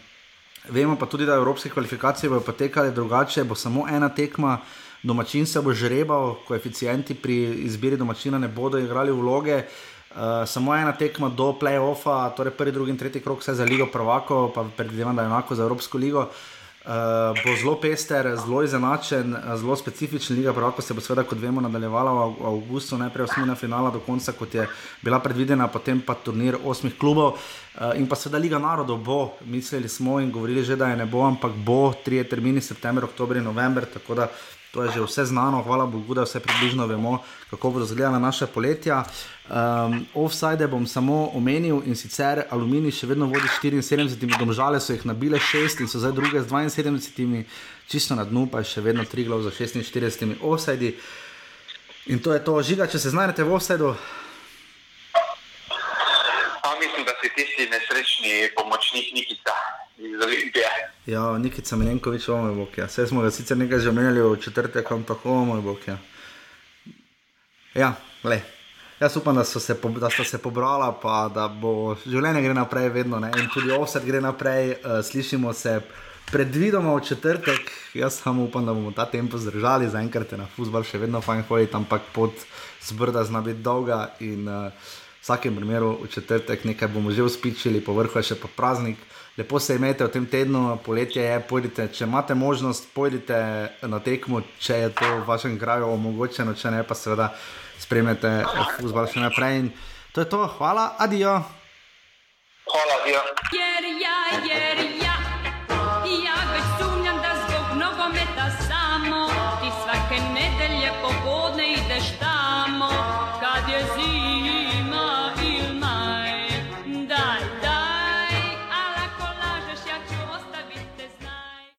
Vemo pa tudi, da evropske kvalifikacije bodo potekale drugače, bo samo ena tekma, domačin se bo žrebal, koeficienti pri izbiri domačina ne bodo igrali vloge. Uh, samo ena tekma do playoffa, torej prvi, drugi in tretji krok, vse za Ligo Prvako, pa predvidevam, da je enako za Evropsko ligo. Uh, Uh, bo zelo pester, zelo izenačen, zelo specifičen. Liga Prvaka se bo, seveda, kot vemo, nadaljevala v avgustu, najprej osmina finala do konca, kot je bila predvidena, potem pa turnir osmih klubov. Uh, in pa seveda Liga narodov bo, mislili smo in govorili že, da je ne bo, ampak bo, tri termini, september, oktober in november. Tako da to je že vse znano, hvala Bogu, da vse približno vemo, kako bodo izgledala naše poletja. Um, offside bom samo omenil in sicer Aluminij še vedno vodi 74, domžale so jih nabile 6 in so zdaj druge z 72, čisto na dnu pa je še vedno 3 glav za 46 offside. In to je to, žiga, če se znajdete v offside. Mislim, da si tisti nesrečni pomočnik Nikita iz Olimpije. Ja, Nikica Milenkovič, o moj bog, ja. Vse smo ga sicer nekaj že omenjali v četrtek, ampak o moj bog, ja. Ja, le. Jaz upam, da, se, da sta se pobrala, pa da bo življenje gre naprej, vedno ne? in tudi offset gre naprej. Uh, slišimo se predvidoma v četrtek. Jaz samo upam, da bomo ta tempo zdržali, zaenkrat je na fusbal še vedno fajn hoditi, ampak pot zbrda zna biti dolga. In uh, v vsakem primeru v četrtek nekaj bomo že uspičili, povrhu je še pa praznik. Lepo se imejte v tem tednu, poletje je, pojdite, če imate možnost, pojdite na tekmo, če je to v vašem kraju omogočeno, če ne pa seveda spremljate futbol še naprej. In to je to, hvala, adijo. Hvala, adijo. Jer ja, jer ja, ja